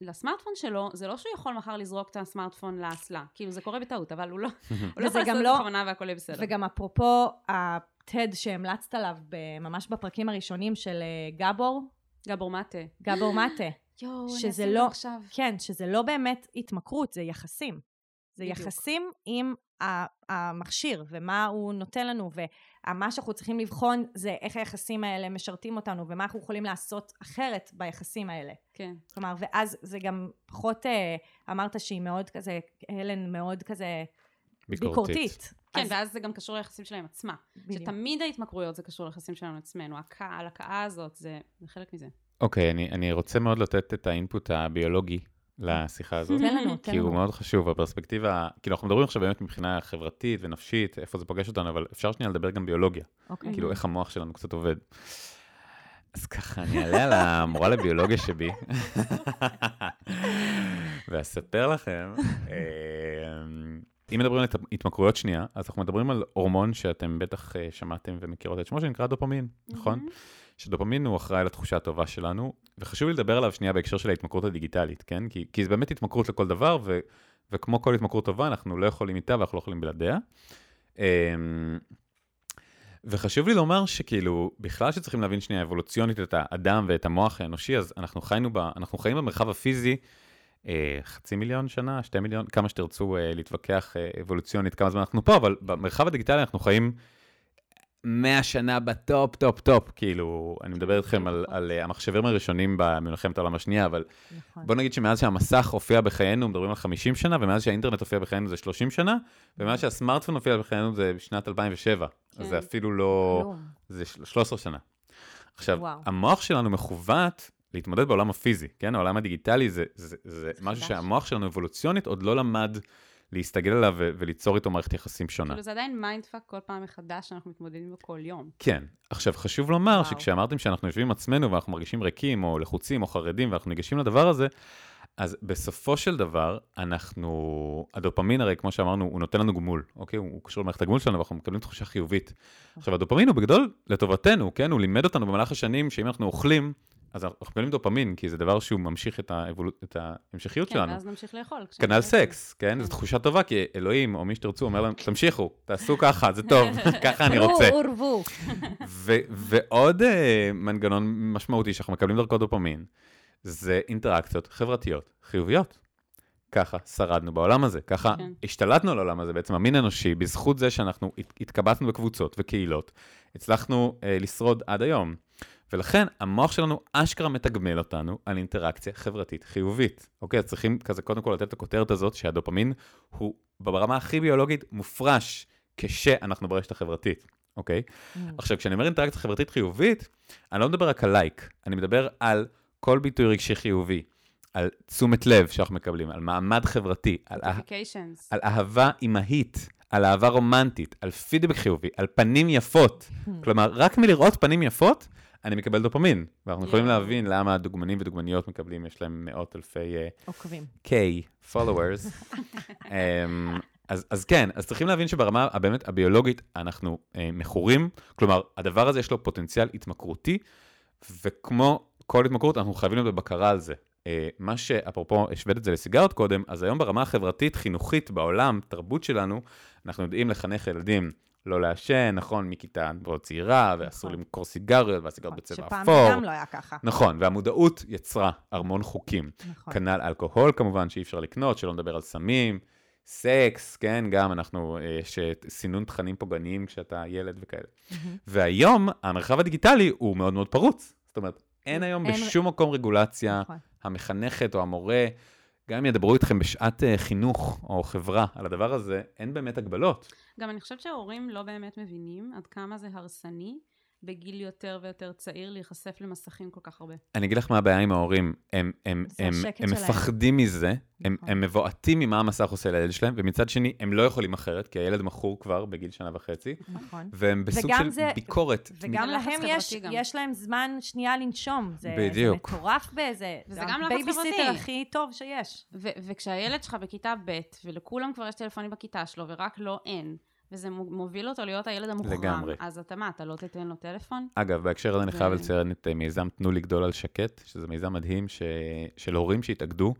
S3: לסמארטפון שלו, זה לא שהוא יכול מחר לזרוק את הסמארטפון לאסלה. כאילו זה קורה בטעות, אבל הוא לא, הוא לא יכול לעשות
S2: לא-
S3: את זה בכוונה והכל יהיה בסדר.
S2: וגם אפרופו הטד שהמלצת עליו ממש בפרקים הראשונים של אה, גבור,
S3: גבור מטה.
S2: גבור מטה.
S3: יואו, אני
S2: שזה
S3: אעשה את
S2: לא-
S3: זה עכשיו.
S2: כן, שזה לא באמת התמכרות, זה יחסים. זה
S3: בדיוק.
S2: יחסים עם המכשיר, ומה הוא נותן לנו, ומה שאנחנו צריכים לבחון זה איך היחסים האלה משרתים אותנו, ומה אנחנו יכולים לעשות אחרת ביחסים האלה.
S3: כן.
S2: כלומר, ואז זה גם פחות, אה, אמרת שהיא מאוד כזה, הלן מאוד כזה
S1: ביקורתית.
S2: ביקורתית.
S3: כן,
S2: אז-
S3: ואז זה גם קשור ליחסים שלהם עצמה.
S2: בדיוק.
S3: שתמיד ההתמכרויות זה קשור ליחסים שלנו עצמנו. הכאה, הלקאה הזאת, זה זה חלק מזה.
S1: אוקיי, אני, אני רוצה מאוד לתת את האינפוט הביולוגי לשיחה הזאת.
S2: תן לנו, תן
S1: כי הוא
S2: לנו.
S1: מאוד חשוב, הפרספקטיבה, כאילו אנחנו מדברים עכשיו באמת מבחינה חברתית ונפשית, איפה זה פוגש אותנו, אבל אפשר שנייה לדבר גם ביולוגיה,
S2: אוקיי.
S1: כאילו איך המוח שלנו קצת עובד. אז ככה, אני אעלה על המורה לביולוגיה שבי, ואספר לכם, אה, אם מדברים על הת- התמכרויות שנייה, אז אנחנו מדברים על הורמון שאתם בטח אה, שמעתם ומכירות את שמו, שנקרא דופמין, נכון? שדופמין הוא אחראי לתחושה הטובה שלנו, וחשוב לי לדבר עליו שנייה בהקשר של ההתמכרות הדיגיטלית, כן? כי, כי זה באמת התמכרות לכל דבר, ו, וכמו כל התמכרות טובה, אנחנו לא יכולים איתה ואנחנו לא יכולים בלעדיה. אמ, וחשוב לי לומר שכאילו, בכלל שצריכים להבין שנייה אבולוציונית את האדם ואת המוח האנושי, אז אנחנו, חיינו ב, אנחנו חיים במרחב הפיזי אה, חצי מיליון שנה, שתי מיליון, כמה שתרצו אה, להתווכח אה, אבולוציונית, כמה זמן אנחנו פה, אבל במרחב הדיגיטלי אנחנו חיים 100 שנה ב top, top, top. כאילו, אני מדבר איתכם על, על אה, המחשבים הראשונים במלחמת העולם השנייה, אבל
S2: נכון.
S1: בוא נגיד שמאז שהמסך הופיע בחיינו, מדברים על 50 שנה, ומאז שהאינטרנט הופיע בחיינו זה 30 שנה, ומאז שהסמארטפון הופיע בחיינו זה בשנת 2007. אז זה
S3: כן.
S1: אפילו לא...
S2: כלום.
S1: זה של- 13 שנה. עכשיו,
S2: וואו.
S1: המוח שלנו מכוון להתמודד בעולם הפיזי, כן? העולם הדיגיטלי זה, זה, זה משהו
S3: חדש.
S1: שהמוח שלנו אבולוציונית עוד לא למד להסתגל עליו וליצור איתו מערכת יחסים שונה.
S3: כאילו זה עדיין mindfuck כל פעם מחדש שאנחנו מתמודדים בו כל יום.
S1: כן. עכשיו, חשוב לומר
S2: וואו.
S1: שכשאמרתם שאנחנו יושבים עם עצמנו ואנחנו מרגישים ריקים או לחוצים או חרדים ואנחנו ניגשים לדבר הזה, אז בסופו של דבר, אנחנו, הדופמין הרי, כמו שאמרנו, הוא נותן לנו גמול, אוקיי? הוא הוא קשור למערכת הגמול שלנו ואנחנו מקבלים תחושה חיובית. עכשיו, הדופמין הוא בגדול לטובתנו, כן? הוא לימד אותנו במהלך השנים שאם אנחנו אוכלים, אז אנחנו מקבלים דופמין, כי זה דבר שהוא ממשיך את, האבול... את ההמשכיות
S3: כן,
S1: שלנו.
S3: ואז נמשיך לאכול.
S1: כנ"ל. סקס, כן? זו תחושה טובה, כי אלוהים, או מי שתרצו, אומר להם, תמשיכו, תעשו ככה, זה טוב, ככה אני רוצה.
S2: פרו ורבו.
S1: ו- ועוד uh, מנגנון משמעותי שאנחנו מקבלים דרכו דופמין, זה אינטראקציות חברתיות חיוביות. ככה שרדנו בעולם הזה, ככה
S3: כן.
S1: השתלטנו על העולם הזה, בעצם המין האנושי, בזכות זה שאנחנו הת- התקבצנו בקבוצות וקהילות, הצלחנו uh, לשרוד עד היום. ולכן המוח שלנו אשכרה מתגמל אותנו על אינטראקציה חברתית חיובית. אוקיי, אז צריכים כזה קודם כל לתת את הכותרת הזאת שהדופמין הוא ברמה הכי ביולוגית מופרש כשאנחנו ברשת החברתית, אוקיי? עכשיו, כשאני אומר אינטראקציה חברתית חיובית, אני לא מדבר רק על לייק, אני מדבר על כל ביטוי רגשי חיובי, על תשומת לב שאנחנו מקבלים, על מעמד חברתי, על, אה. על אהבה אימהית, על אהבה רומנטית, על פידבק חיובי, על פנים יפות. כלומר, רק מלראות פנים יפות, אני מקבל דופמין. ואנחנו יכולים
S3: יואו.
S1: להבין למה דוגמנים ודוגמניות מקבלים, יש להם מאות אלפי אה,
S2: עוקבים.
S1: K followers. um, אז, אז כן, אז צריכים להבין שברמה הבאמת הביולוגית אנחנו uh, מכורים, כלומר, הדבר הזה יש לו פוטנציאל התמכרותי, וכמו כל התמכרות, אנחנו חייבים להיות בבקרה על זה. Uh, מה שאפרופו, השווית את זה לסיגרות קודם, אז היום ברמה החברתית, חינוכית, בעולם, תרבות שלנו, אנחנו יודעים לחנך ילדים לא לעשן, נכון, מכיתה מאוד צעירה, ואסור
S2: נכון.
S1: למכור סיגריות, והסיגריות בצבע
S2: שפעם
S1: אפור.
S2: זה גם לא היה ככה.
S1: נכון, והמודעות יצרה המון חוקים.
S2: נכון.
S1: כנ"ל אלכוהול כמובן, שאי אפשר לקנות, שלא נדבר על סמים, סקס, כן, גם אנחנו, אה, יש אה, סינון תכנים פוגעניים כשאתה ילד וכאלה. והיום, המרחב הדיגיטלי הוא מאוד מאוד פרוץ. זאת אומרת, אין היום
S2: אין-
S1: בשום מקום רגולציה,
S2: נכון.
S1: המחנכת או המורה, גם אם ידברו איתכם בשעת אה, חינוך או חברה על הדבר הזה, אין באמת הגבלות.
S3: גם אני חושבת שההורים לא באמת מבינים עד כמה זה הרסני בגיל יותר ויותר צעיר להיחשף למסכים כל כך הרבה.
S1: אני אגיד לך מה הבעיה עם ההורים, הם, הם,
S2: זה
S1: הם, הם. מפחדים מזה, הם,
S2: נכון.
S1: הם מבועתים ממה המסך עושה לילד שלהם, ומצד שני, הם לא יכולים אחרת, כי הילד מכור כבר בגיל שנה וחצי,
S2: נכון.
S1: והם בסוג
S2: וגם
S1: של
S2: זה-
S1: ביקורת.
S2: וגם
S3: זה
S2: להם יש,
S3: גם.
S2: יש להם זמן שנייה לנשום. זה,
S1: בדיוק.
S2: זה מטורף באיזה...
S3: וזה גם לחץ
S2: הבייביסיטר. הכי טוב שיש.
S3: וכשהילד שלך בכיתה ב' ולכולם כבר יש טלפונים בכיתה שלו ורק לו אין, וזה מו- מוביל אותו להיות הילד המוחרם,
S1: לגמרי.
S3: אז אתה מה, אתה לא תיתן לו טלפון?
S1: אגב, בהקשר הזה אני חייב לציין את אה, מיזם תנו לגדול על שקט, שזה מיזם מדהים ש... של הורים שהתאגדו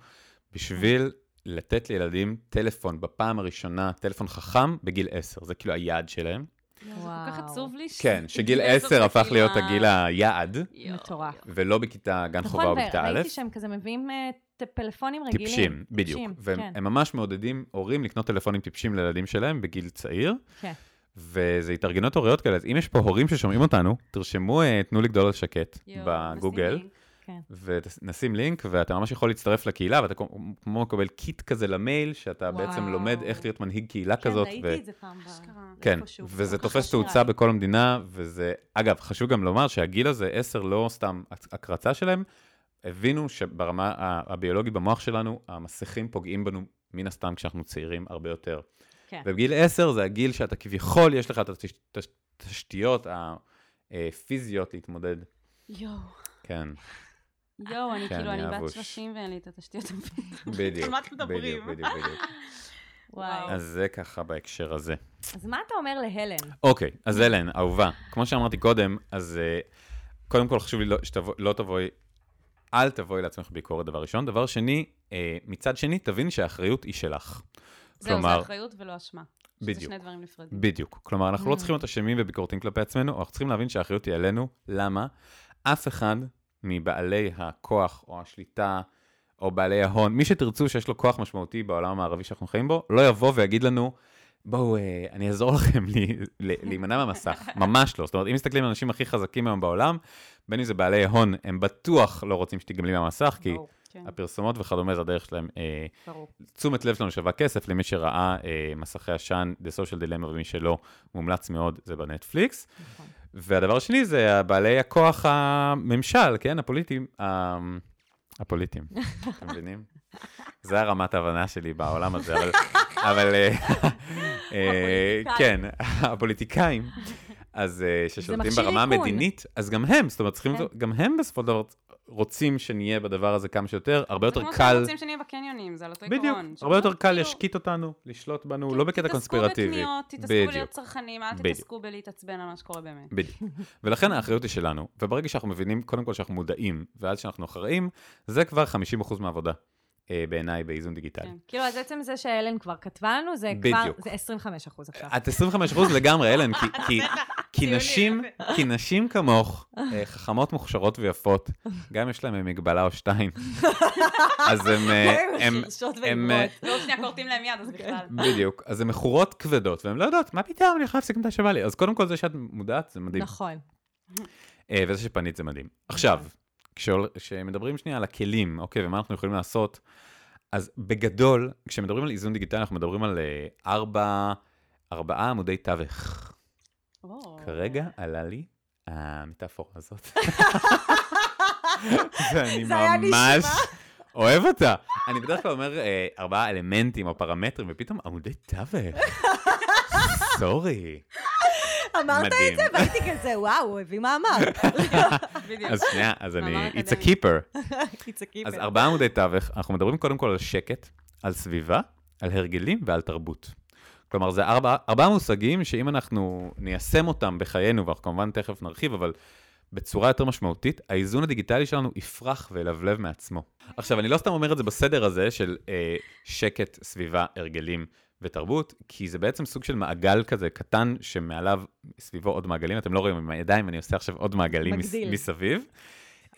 S1: בשביל לתת לילדים טלפון בפעם הראשונה, טלפון חכם, בגיל 10. זה כאילו היעד שלהם.
S3: זה כל כך
S2: וואו.
S3: עצוב לי. ש-
S1: כן, שגיל
S3: עשר
S1: 10
S3: זה
S1: הפך
S3: כאילו
S1: להיות הגיל היעד.
S2: מטורף.
S1: ולא בכיתה גן חובה
S2: נכון,
S1: או בכיתה א'.
S2: וראיתי שהם כזה מביאים אה, פלאפונים רגילים.
S1: טיפשים, בדיוק. והם
S2: כן.
S1: הם ממש מעודדים הורים לקנות טלפונים טיפשים לילדים שלהם בגיל צעיר,
S2: כן.
S1: וזה התארגנות הוריות כאלה. אז אם יש פה הורים ששומעים אותנו, תרשמו, אה, תנו לגדול על שקט בגוגל.
S2: כן.
S1: ונשים לינק, ואתה ממש יכול להצטרף לקהילה, ואתה כמו- מקבל קיט כזה למייל, שאתה
S2: וואו.
S1: בעצם לומד איך להיות מנהיג קהילה
S2: כן,
S1: כזאת.
S2: ראיתי
S1: ו-
S2: את זה פעם. ב-
S3: אשכרה.
S1: כן,
S2: איפשהו.
S1: וזה תופס. תאוצה בכל המדינה, וזה, אגב, חשוב גם לומר שהגיל הזה, 10, לא סתם הקרצה שלהם, הבינו שברמה הביולוגית במוח שלנו, המסכים פוגעים בנו מן הסתם כשאנחנו צעירים הרבה יותר.
S2: כן.
S1: ובגיל 10 זה הגיל שאתה כביכול, יש לך את התשתיות הפיזיות להתמודד.
S3: יואו.
S1: כן,
S3: יואו, אני כאילו,
S1: אני
S3: בת
S1: אבוש.
S3: 30 ואין לי את התשתיות הפיזיות.
S1: בדיוק. בדיוק, בדיוק, בדיוק.
S2: וואי.
S1: אז זה ככה בהקשר הזה.
S2: אז מה אתה אומר להלן?
S1: אוקיי, אז אלן, אהובה, כמו שאמרתי קודם, אז אה, קודם כל חשוב לי לא, שתבוא, לא תבואי, אל תבואי לעצמך ביקורת, דבר ראשון. דבר שני, אה, מצד שני, תבין שהאחריות היא שלך.
S3: זהו, זה
S1: כלומר,
S3: אחריות ולא אשמה. שזה
S1: בדיוק.
S3: שני דברים נפרדים.
S1: בדיוק. כלומר, אנחנו לא
S2: Mm.
S1: צריכים להיות אשמים וביקורתיים כלפי עצמנו, אנחנו צריכים להבין שהאחריות היא עלינו. למה? אף אחד מבעלי הכוח או השליטה או בעלי ההון, מי שתרצו שיש לו כוח משמעותי בעולם המערבי שאנחנו חיים בו, לא יבוא ויגיד לנו, בואו, אה, אני אעזור לכם להימנע מהמסך. ממש לא. זאת אומרת, אם מסתכלים על האנשים הכי חזקים היום בעולם, בין אם זה בעלי הון, הם בטוח לא רוצים שתיגמלי מהמסך, כי
S3: כן,
S1: הפרסומות וכדומה זה הדרך שלהם. אה,
S2: ברור.
S1: תשומת לב שלנו שווה כסף, למי שראה אה, מסכי עשן, The Social Dilemma, ומי שלא, מומלץ מאוד, זה בנטפליקס.
S2: נכון.
S1: והדבר השני זה בעלי הכוח הממשל, כן, הפוליטיים, ה- הפוליטיים, אתם מבינים? זה הרמת ההבנה שלי בעולם הזה, אבל, אבל אה, אה, כן, הפוליטיקאים, אז אה, ששולטים ברמה. המדינית, אז גם הם, זאת אומרת, צריכים,
S2: כן.
S1: גם הם בסופו של דבר רוצים שנהיה בדבר הזה כמה שיותר, הרבה
S3: זה
S1: יותר
S3: כמו
S1: קל.
S3: שהם רוצים שנהיה בקניונים, זה על אותו
S1: בדיוק,
S3: עיקרון.
S1: הרבה יותר קל
S3: כאילו,
S1: להשקיט אותנו, לשלוט בנו, לא בקטע קונספירטיבי.
S3: תתעסקו בקניות, תתעסקו
S1: בדיוק.
S3: בלהיות צרכנים, אל
S1: בדיוק.
S3: תתעסקו בלהתעצבן על מה שקורה באמת.
S1: בדיוק. ולכן האחריות היא שלנו, וברגע שאנחנו מבינים, קודם כל שאנחנו מודעים, ועד שאנחנו אחראים, זה כבר 50% מהעבודה, בעיניי, באיזון דיגיטלי.
S3: כן.
S2: כאילו, אז עצם זה שאלן כבר כתבה לנו, זה כבר,
S1: בדיוק.
S2: זה 25 אחוז עכשיו.
S1: את 25% לגמרי, אלן, כי, כי, כי, נשים, כי נשים כמוך, אה, חכמות, מוכשרות ויפות, גם יש להן מגבלה או שתיים. אז הם, אה, הם,
S2: חרשות
S1: הם, אה,
S2: ועיוורות.
S3: ועוד שנייה כורתים להם יד, אז
S2: אוקיי.
S3: בכלל.
S1: בדיוק, אז הן מכורות כבדות, והן לא יודעות, מה פתאום, אני יכולה להפסיק מתי שבא לי. אז קודם כל זה שאת מודעת, זה מדהים.
S2: נכון.
S1: אה, וזה שפנית זה מדהים. עכשיו, כשמדברים שנייה על הכלים, אוקיי, ומה אנחנו יכולים לעשות, אז בגדול, כשמדברים על איזון דיגיטלי, אנחנו מדברים על אה, ארבע, ארבעה עמודי תווך. כרגע עלה לי המטאפורה הזאת. ואני ממש. אוהב אותה. אני בדרך כלל אומר אה, ארבעה אלמנטים או פרמטרים, ופתאום עמודי תווך. סורי.
S2: אמרת את. זה והייתי כזה, וואו, הוא הביא מאמר.
S3: בדיוק.
S1: אז שנייה, אז אני, it's a keeper.
S2: It's a keeper.
S1: אז ארבעה עמודי תווך, אנחנו מדברים קודם כל על שקט, על סביבה, על הרגלים ועל תרבות. כלומר, זה ארבע, ארבעה מושגים שאם אנחנו ניישם אותם בחיינו, ואנחנו כמובן תכף נרחיב, אבל בצורה יותר משמעותית, האיזון הדיגיטלי שלנו יפרח וילבלב מעצמו. עכשיו, אני לא סתם אומר את זה בסדר הזה של אה, שקט, סביבה, הרגלים ותרבות, כי זה בעצם סוג של מעגל כזה קטן, שמעליו, סביבו עוד מעגלים. אתם לא רואים עם הידיים, אני עושה עכשיו עוד מעגלים מס. מסביב.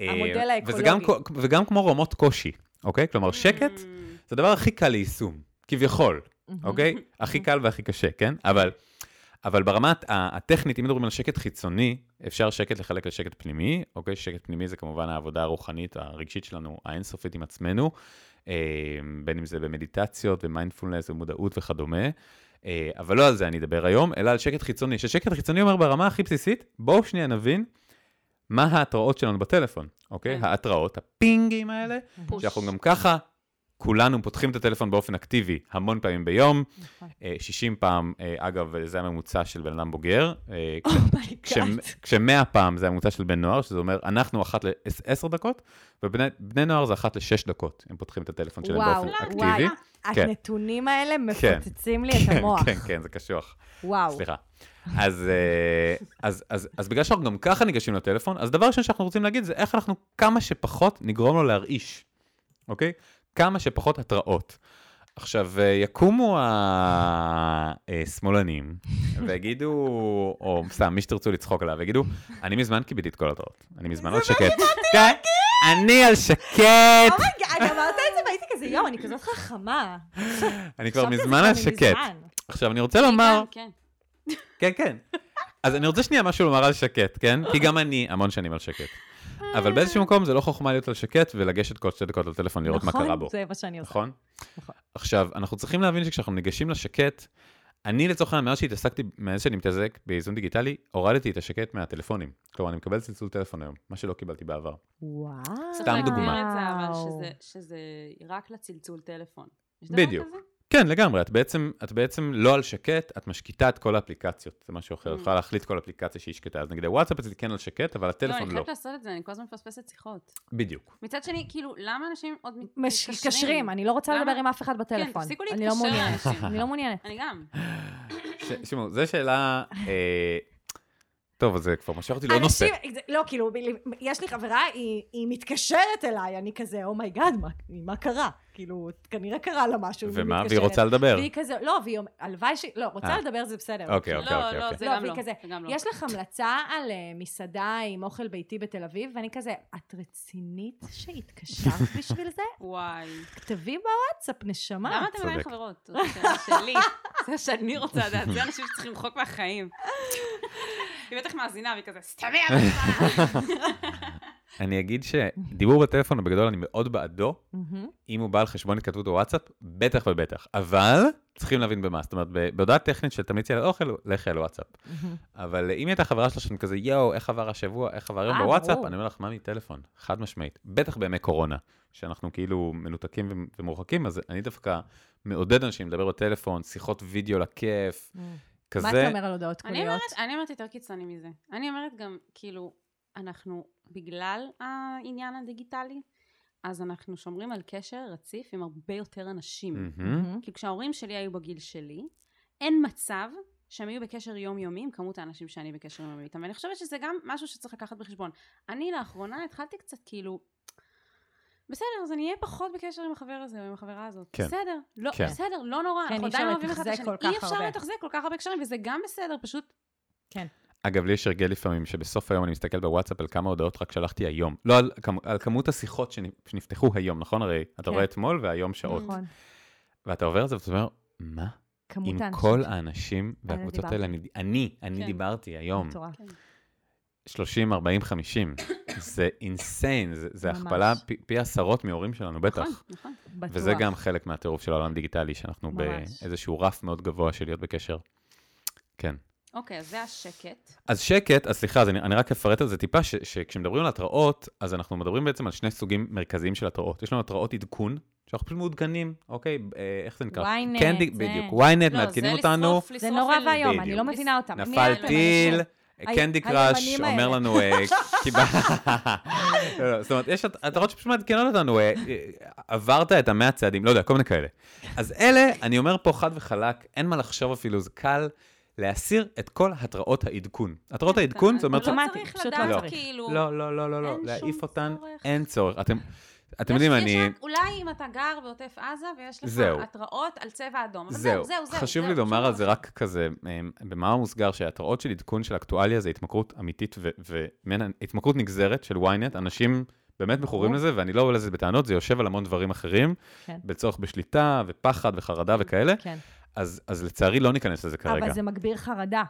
S1: אה,
S2: המודל
S1: וזה גם,
S2: האקולוגי.
S1: כ- וגם כמו רמות קושי, אוקיי? כלומר, שקט
S3: Mm.
S1: זה הדבר הכי קל ליישום, כביכול, אוקיי? הכי קל והכי קשה, כן? אבל, אבל ברמה הט- הטכנית, אם מדברים על שקט חיצוני, אפשר שקט לחלק לשקט פנימי, אוקיי? שקט פנימי זה כמובן העבודה הרוחנית, הרגשית שלנו, האינסופית עם עצמנו, בין אם זה במדיטציות ומיינדפולנס ומודעות וכדומה. אה, אבל לא על זה אני אדבר היום, אלא על שקט חיצוני. ששקט חיצוני אומר ברמה הכי בסיסית, בואו שנייה נבין מה ההתראות שלנו בטלפון, אוקיי?
S3: כן.
S1: ההתראות, הפינגים האלה,
S3: push.
S1: שאנחנו גם ככה, כולנו פותחים את הטלפון באופן אקטיבי המון פעמים ביום,
S2: נכון.
S1: אה, 60 פעם, אה, אגב, זה הממוצע של בן אדם בוגר, אה, כש-
S2: oh my god.
S1: כש- כש-100 פעם זה הממוצע של בן נוער, שזה אומר, אנחנו אחת ל-10 דקות, ובני בני נוער זה אחת ל-6 דקות, הם פותחים את הטלפון שלהם
S2: וואו,
S1: באופן אקטיבי. כן.
S2: הנתונים האלה
S1: כן.
S2: מפוצצים לי את המוח.
S1: כן, כן, זה קשוח.
S2: וואו.
S1: סליחה. אז, אה, אז, אז, אז בגלל שאנחנו גם ככה ניגשים לטלפון, אז דבר ראשון שאנחנו רוצים להגיד זה איך אנחנו כמה שפחות נגרום לו להרעיש, אוקיי? כמה שפחות התראות. עכשיו, אה, יקומו השמאלנים ויגידו, או סתם, מי שתרצו לצחוק עליו, ויגידו, אני מזמן כיביתי את כל ההתראות. אני מזמן על שקט. כן, אני על שקט.
S2: oh my god, אני אמרת את זה והייתי כזה, יואו, אני כזאת חכמה.
S1: אני כבר מזמן על שקט. עכשיו, אני רוצה לומר...
S3: כן,
S1: כן, כן. אז אני רוצה שנייה משהו לומר על שקט, כן? כי גם אני המון שנים על שקט. אבל באיזשהו מקום זה לא חוכמה להיות על שקט ולגשת כל שתי דקות לטלפון לראות מה קרה בו.
S2: נכון, זה מה שאני עושה.
S1: נכון?
S2: נכון.
S1: עכשיו, אנחנו צריכים להבין שכשאנחנו ניגשים לשקט, אני לצורך העניין, מאז שהתעסקתי, מאז שאני מתעסק באיזון דיגיטלי, הורדתי את השקט מהטלפונים. כלומר, אני מקבל צלצול טלפון היום, מה שלא קיבלתי בעבר.
S2: וואו.
S1: סתם דוגמה.
S3: צריך להגדיר את זה, אבל שזה, שזה רק לצלצול טלפון.
S1: בדיוק. כן, לגמרי, את בעצם, את בעצם לא על שקט, את משקיטה את כל האפליקציות, זה משהו אחר, את
S3: Mm.
S1: יכולה להחליט כל אפליקציה שהיא שקטה, אז נגיד הוואטסאפ אצלי כן על שקט, אבל
S3: לא,
S1: הטלפון
S3: אני
S1: לא.
S3: חייבת לעשות את זה, אני כל הזמן מפספסת שיחות.
S1: בדיוק.
S3: מצד שני, כאילו, למה אנשים עוד מתקשרים?
S2: מתקשרים, אני לא רוצה? לדבר עם אף אחד בטלפון.
S3: תפסיקו
S2: אני לא
S3: להתקשר
S2: מעוניינת.
S3: לאנשים.
S2: אני לא מעוניינת.
S3: אני גם.
S1: ש- תשמעו, זו שאלה... אה, טוב, אז זה כבר משך אותי לא נושא.
S2: לא, כאילו, יש לי חברה, היא, היא מתקשרת אליי, אני כזה, oh my god, מה, מה קרה? כאילו, כנראה קרה לה משהו,
S1: ומה, והיא. רוצה לדבר?
S2: והיא כזה, לא, והיא אומרת, הלוואי ש... לא, רוצה
S1: אה.
S2: לדבר זה בסדר.
S1: אוקיי, אוקיי,
S3: לא,
S1: אוקיי.
S3: לא,
S1: אוקיי.
S3: זה
S2: לא,
S3: גם
S2: והיא
S3: לא.
S2: כזה,
S3: זה גם לא.
S2: יש לך המלצה על אה, מסעדה עם אוכל ביתי בתל אביב? ואני כזה, את רצינית שהתקשרת בשביל זה?
S3: וואי.
S2: כתבי בוואטסאפ, נשמה.
S3: למה אתם עדיין. חברות? זו שאלה שלי. זה מה שאני רוצה לדעת. זה אנשים שצריכים למחוק מהחיים. היא בטח מאזינה, והיא כזה, סתמי עצמך.
S1: אני אגיד שדיבור בטלפון בגדול אני מאוד בעדו. אם הוא בא על חשבון התכתבות בוואטסאפ, בטח ובטח. אבל צריכים להבין במה. זאת אומרת, בהודעה טכנית שתמליצי על אוכל, לכי על וואטסאפ. אבל אם הייתה חברה שלך שאת כזה, יואו, איך עבר השבוע, איך עבר היום
S2: אה,
S1: בוואטסאפ. אני אומר לך, מה מטלפון? חד משמעית. בטח בימי קורונה, שאנחנו כאילו מנותקים ומורחקים, אז אני דווקא מעודד אנשים לדבר בטלפון, שיחות וידאו לכיף, כזה.
S2: מה אתה אומר על הודעות
S3: אני
S2: קוליות?
S3: אני אומרת יותר קיצוני מזה. אני אומרת גם, כאילו, אנחנו, בגלל העניין הדיגיטלי, אז אנחנו שומרים על קשר רציף עם הרבה יותר אנשים.
S1: מהמם.
S3: כי כשההורים שלי היו בגיל שלי, אין מצב שהם היו בקשר יומיומי עם כמות האנשים שאני בקשר יומיומי איתם. ואני חושבת שזה גם משהו שצריך לקחת בחשבון. אני לאחרונה התחלתי קצת כאילו... בסדר, אז אני אהיה פחות בקשר עם החבר הזה או עם החברה הזאת.
S1: כן.
S3: בסדר, לא,
S1: כן.
S3: בסדר, לא נורא.
S2: כן,
S3: אנחנו עדיין אוהבים אחד את השני. אי אפשר. לתחזק כל כך הרבה קשרים, וזה גם בסדר, פשוט...
S1: אגב, לי יש הרגל לפעמים שבסוף היום אני מסתכל בוואטסאפ על כמה הודעות רק שלחתי היום. לא על, כמ- על כמות השיחות שנ- שנפתחו היום, נכון? הרי אתה
S2: כן.
S1: רואה אתמול והיום שעות.
S2: נכון.
S1: ואתה עובר את זה ואתה אומר, מה?
S2: כמות
S1: עם
S2: האנשים.
S1: כל האנשים והקבוצות. האלה, אני, אני, אני
S3: כן.
S1: דיברתי היום,
S2: מטורף.
S1: 30, 40, 50. זה אינסיין, זה, זה. הכפלה פי, פי עשרות מהורים שלנו, בטח.
S3: נכון, נכון.
S2: בטוח.
S1: וזה גם חלק מהטירוף של העולם הדיגיטלי, שאנחנו
S2: ממש.
S1: באיזשהו רף מאוד גבוה של להיות בקשר. כן.
S3: אוקיי, אז זה השקט.
S1: אז שקט, אז סליחה, אז אני, אני רק אפרט על זה טיפה, ש, שכשמדברים על התראות, אז אנחנו מדברים בעצם על שני סוגים מרכזיים של התראות. יש לנו התראות עדכון, שאנחנו פשוט מעודכנים, אוקיי? אה, איך זה נקרא?
S2: ynet,
S1: קנדי,
S2: זה-
S1: בדיוק, ynet,
S3: לא,
S1: מעדכנים
S3: זה
S1: אותנו.
S3: לשרוף,
S2: זה
S3: לשרוף
S2: נורא ואיום, אני. לא מבינה אותם.
S1: נפל טיל, קנדי קראש אומר. לנו, אה. לא, לא, זאת אומרת, יש הת- התראות שפשוט מעדכנות אותנו, אה, עברת את המאה צעדים, לא יודע, כל מיני כאלה. אז אלה, אני אומר פה חד וחלק, אין מה לחשוב אפילו, זה קל להסיר את כל התראות העדכון. התראות העדכון, זאת אומרת...
S3: לא
S2: אוטומטי,
S3: צריך
S2: פשוט
S3: לדעת,
S1: לא.
S3: כאילו...
S1: לא, לא, לא, לא, לא, להעיף אותן. אין צורך. אתם, אתם יודעים, אני...
S3: אולי אם אתה גר בעוטף עזה ויש לך
S1: זהו.
S3: התראות על צבע אדום.
S1: זהו,
S3: זהו, זהו.
S1: חשוב
S3: זהו,
S1: לי לומר על זה. רק כזה, אמ, במאמר מוסגר, שהתראות של עדכון של אקטואליה זה התמכרות אמיתית, ו- וממנה התמכרות נגזרת של ynet, אנשים באמת מכורים. לזה, ואני לא עולה לזה בטענות, זה יושב על המון דברים אחרים,
S2: כן.
S1: בצורך בשליטה, ופחד, וחרדה וכאלה,
S2: כן.
S1: אז אז לצערי לא ניכנס לזה כרגע.
S2: אבל זה מגביר חרדה.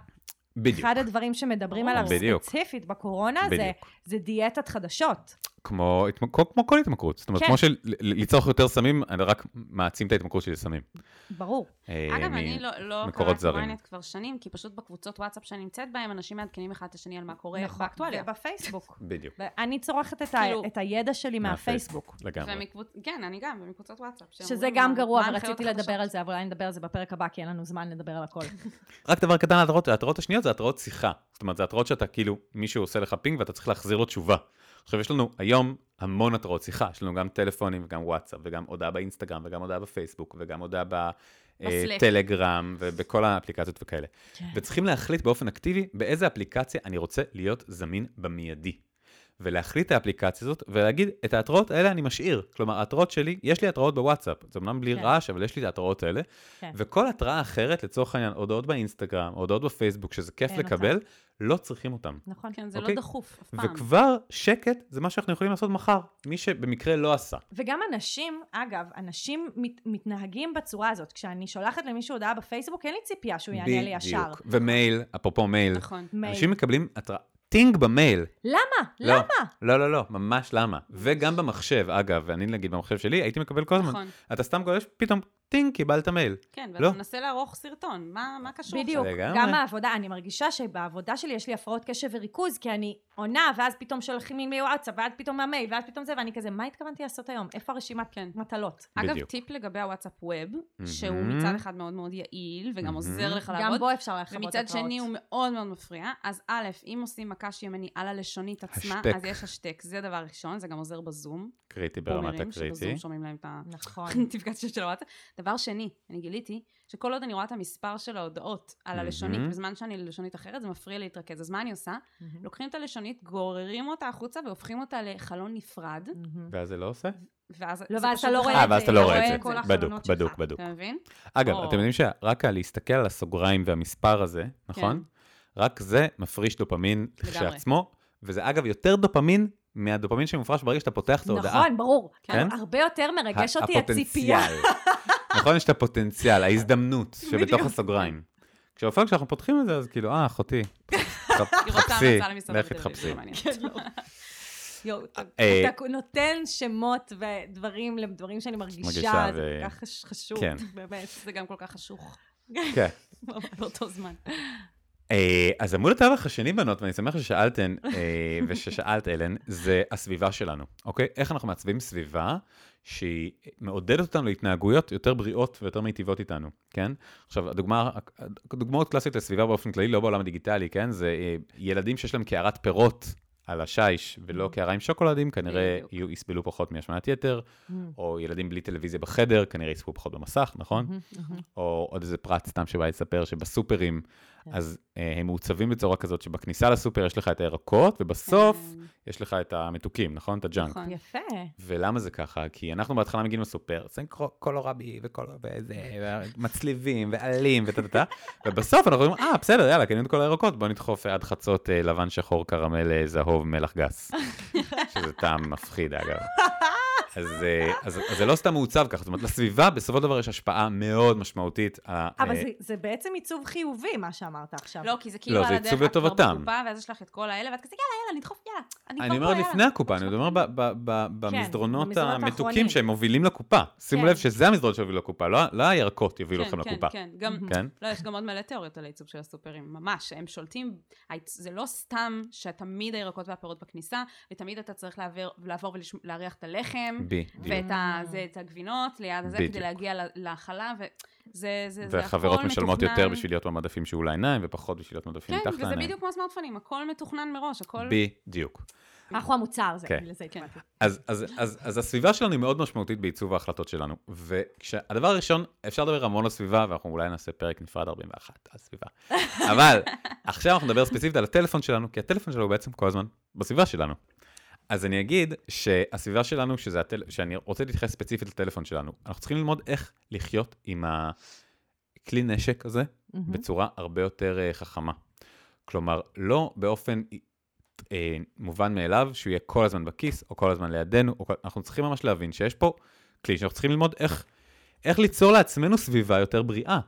S1: בדיוק,
S2: אחד הדברים שמדברים. עליו
S1: בדיוק.
S2: ספציפית בקורונה זה-
S1: בדיוק.
S2: זה דיאטת חדשות.
S1: כמו התמ- כמו כמו כל התמכרות. זאת אומרת,
S2: כן.
S1: כמו שלצרוך יותר סמים, אני רק מעצים את ההתמכרות שלי לסמים.
S2: ברור.
S1: אה,
S3: אגב,
S1: מ-
S3: אני לא, לא
S1: מקורות
S3: קראתי ynet כבר שנים, כי פשוט בקבוצות וואטסאפ שאני נמצאת בהן, אנשים מעדכנים אחד את השני על מה קורה
S2: נכון.
S3: באקטואליה.
S2: ובפייסבוק.
S1: בדיוק,
S2: אני צורכת את ה-
S3: כאילו-
S2: את הידע שלי מהפייסבוק.
S1: לגמרי.
S3: ומקבוצ... כן, אני גם, ומקבוצות וואטסאפ.
S2: שזה גם
S3: מה-
S2: גרוע, ורציתי לדבר. על זה, אבל אולי נדבר על זה בפרק הבא, כי אין לנו זמן לדבר על הכל.
S1: רק דבר קטן על התראות, התראות השניות זה התראות שיחה. זאת אומרת, זה התראות שאתה כאילו, מישהו עושה לך פינג ואתה צריך להחזיר לו תשובה. עכשיו, יש לנו היום המון התראות שיחה, יש לנו גם טלפונים וגם וואטסאפ, וגם הודעה באינסטגרם, וגם הודעה בפייסבוק, וגם הודעה. בטלגרם, ובכל האפליקציות וכאלה.
S2: כן.
S1: וצריכים להחליט באופן אקטיבי באיזה אפליקציה אני רוצה להיות זמין במיידי. ולהחליט את האפליקציה הזאת, ולהגיד, את ההתראות האלה אני משאיר. כלומר, ההתראות שלי, יש לי התראות בוואטסאפ, זה אמנם בלי
S2: כן.
S1: רעש, אבל יש לי את ההתראות האלה.
S2: כן.
S1: וכל התראה אחרת, לצורך העניין, הודעות באינסטגרם, הודעות בפייסבוק, שזה כיף לקבל, לא צריכים אותם.
S2: נכון.
S3: כן, זה
S1: אוקיי?
S3: לא דחוף, אף פעם.
S1: וכבר שקט זה מה שאנחנו יכולים לעשות מחר, מי שבמקרה לא עשה.
S2: וגם אנשים, אגב, אנשים מת, מתנהגים בצורה הזאת. כשאני שולחת למישהו הודעה בפייסבוק, אין לי ציפייה שהוא יענה לי ישר.
S1: בדיוק. ומייל, אפרופו מייל,
S3: נכון.
S2: מייל.
S1: אנשים מקבלים התראה, טינג במייל.
S2: למה?
S1: לא.
S2: למה?
S1: לא, לא, לא, ממש למה. וגם במחשב, אגב, ואני נגיד במחשב שלי, הייתי מקבל כל הזמן,
S3: נכון.
S1: אתה סתם גולש, פתאום, טינג, קיבלת מייל.
S3: כן,
S1: לא.
S3: ואתה מנסה לערוך סרטון, מה מה קשור?
S2: בדיוק. גם העבודה, אני מרגישה שבעבודה שלי יש לי הפרעות קשב וריכוז, כי אני עונה, ואז פתאום שולחים לי וואטסאפ, ואז פתאום המייל, ואז פתאום זה, ואני כזה, מה התכוונתי לעשות היום? איפה הרשימת
S3: כן.
S2: מטלות?
S3: אגב,
S1: בדיוק.
S3: טיפ לגבי הוואטסאפ Web, שהוא
S1: מהמם.
S3: מצד אחד מאוד מאוד יעיל, וגם
S1: מהמם.
S3: עוזר לך
S2: גם
S3: לעבוד,
S2: בו אפשר לכבות
S3: ומצד שני הוא מאוד מאוד מפריע. אז א', אם עושים מקש ימני על הלשונית עצמה,
S1: השתק.
S3: אז יש השתק, זה דבר ראשון, זה גם עוזר בזום.
S1: קריטי ברמת
S3: בומרים,
S1: הקריטי.
S3: שבזום שומעים להם את
S2: נכון.
S3: הנוטיפיקציה של הוואטסאפ. דבר שני, אני גיליתי שכל עוד אני רואה את המספר של ההודעות על הלשונית. בזמן שאני ללשונית אחרת, זה מפריע לי להתרכז. אז מה אני עושה? לוקחים את הלשונית, גוררים אותה החוצה והופכים אותה לחלון נפרד,
S1: ואז זה לא עושה?
S3: ואז
S2: לא, ואז אתה לא רואה
S1: אה,
S2: את
S1: ואז
S2: זה.
S1: אתה לא רואה
S3: רואה
S1: את
S3: כל
S1: זה.
S3: החלונות
S1: בדוק,
S3: שלך.
S1: בדוק, בדוק.
S3: אתה מבין?
S1: אגב, אתם יודעים שרק הלהסתכל על הסוגריים והמספר הזה, נכון? רק זה מפריש דופמין כשלעצמו, וזה אגב יותר דופמין מהדופמין שמופרש ברגע שאתה פותח את ההודעה.
S2: נכון, ברור.
S1: כן?
S2: הרבה יותר מרגש
S1: ה-
S2: אותי הציפייה.
S1: הפוטנציאל. נכון, יש את הפוטנציאל, ההזדמנות שבתוך. הסוגריים. כשאופן, כשאנחנו פותחים את זה, אז כאילו, אה, אחותי, חפשי, לכי תחפשי.
S3: לא מעניין.
S2: יואו, אתה-
S1: אה,
S2: נותן שמות ודברים לדברים שאני מרגישה, זה כל כך חש- חשוב,
S1: כן.
S2: באמת.
S3: זה גם כל כך חשוך
S1: כן.
S3: באותו זמן.
S1: אה, אז עמוד התווך השני, בנות, ואני שמח ששאלתן, אה, וששאלת, אלן, זה הסביבה שלנו, אוקיי? איך אנחנו מעצבים סביבה שהיא מעודדת אותנו להתנהגויות יותר בריאות ויותר מיטיבות איתנו, כן? עכשיו, הדוגמה, הדוגמאות קלאסיות לסביבה באופן כללי, לא בעולם הדיגיטלי, כן? זה אה, ילדים שיש להם קערת פירות. על השיש ולא קערה עם שוקולדים, כנראה. יהיו, יסבלו פחות מהשמנת יתר, או ילדים בלי טלוויזיה בחדר, כנראה יספו פחות במסך, נכון? או עוד איזה פרט סתם שבא לספר שבסופרים, אז אה, הם מעוצבים בצורה כזאת שבכניסה לסופר יש לך את הירקות, ובסוף
S3: כן.
S1: יש לך את המתוקים, נכון? את הג'אנק.
S3: נכון.
S2: יפה.
S1: ולמה זה ככה? כי אנחנו בהתחלה מגיעים לסופר, עושים קולורבי וכל... וזה, מצליבים ועלים וטה-טה-טה, ובסוף אנחנו אומרים, אה, בסדר, יאללה, קנינו את כל הירקות, בוא נדחוף עד חצות אה, לבן, שחור, קרמל, אה, זהוב, מלח גס. שזה טעם מפחיד, אגב. אז, אה, אז, אז זה לא סתם מעוצב ככה, זאת אומרת, לסביבה בסופו של דבר יש השפעה מאוד משמעותית. ה-
S2: אבל
S1: אה,
S2: זה- זה בעצם עיצוב חיובי, מה שאמרת עכשיו.
S3: לא, כי זה כאילו
S1: לא,
S3: על
S1: זה
S3: הדרך,
S1: עיצוב
S3: את כבר. בקופה, ואז יש לך את כל האלה, ואת כזה, יאללה, יאללה, נדחוף, יאללה. אני
S1: אומר. לפני הקופה, אני אומר ב- ב- ב- במסדרונות המתוקים. שהם מובילים לקופה. שימו
S2: כן.
S1: לב שזה המסדרונות שיובילו לקופה, לא לא הירקות יובילו
S3: כן,
S1: אתכם
S3: כן,
S1: לקופה.
S3: כן, גם,
S1: כן?
S3: לא, יש גם עוד מלא תיאוריות על העיצוב של הסופרים, ממש, הם שולטים, זה לא סתם שתמיד הירקות והפירות בכניסה, ותמיד אתה צריך לעבור, ולהריח את הלחם. ואת ה, זה, את הגבינות ליד הזה. כדי להגיע לחלב, וזה, זה, זה
S1: והחברות
S3: הכל
S1: משלמות
S3: מתוכנן.
S1: יותר בשביל להיות במדפים שהוא לעיניים, ופחות בשביל להיות מדפים
S3: כן,
S1: מתחת
S3: וזה
S1: לעיניים.
S3: בדיוק כמו הסמארטפונים, הכל מתוכנן מראש, הכל...
S1: בדיוק.
S2: אנחנו המוצר, זה,
S1: כן.
S2: לזה התכוונתי.
S1: אז, אז, אז, אז הסביבה שלנו היא מאוד משמעותית בעיצוב ההחלטות שלנו. והדבר הראשון, אפשר לדבר המון על סביבה, ואנחנו אולי נעשה פרק נפרד 41 על סביבה. אבל עכשיו אנחנו נדבר ספציפית על הטלפון שלנו, כי הטלפון שלנו הוא בעצם כל הזמן בסביבה שלנו. אז אני אגיד שהסביבה שלנו, שזה הטל... שאני רוצה להתייחס ספציפית לטלפון שלנו, אנחנו צריכים ללמוד איך לחיות עם הכלי נשק הזה בצורה הרבה יותר אה, חכמה. כלומר, לא באופן אה, מובן מאליו שהוא יהיה כל הזמן בכיס, או כל הזמן לידינו, או כל... אנחנו צריכים ממש להבין שיש פה כלי שאנחנו צריכים ללמוד איך, איך ליצור לעצמנו סביבה יותר בריאה,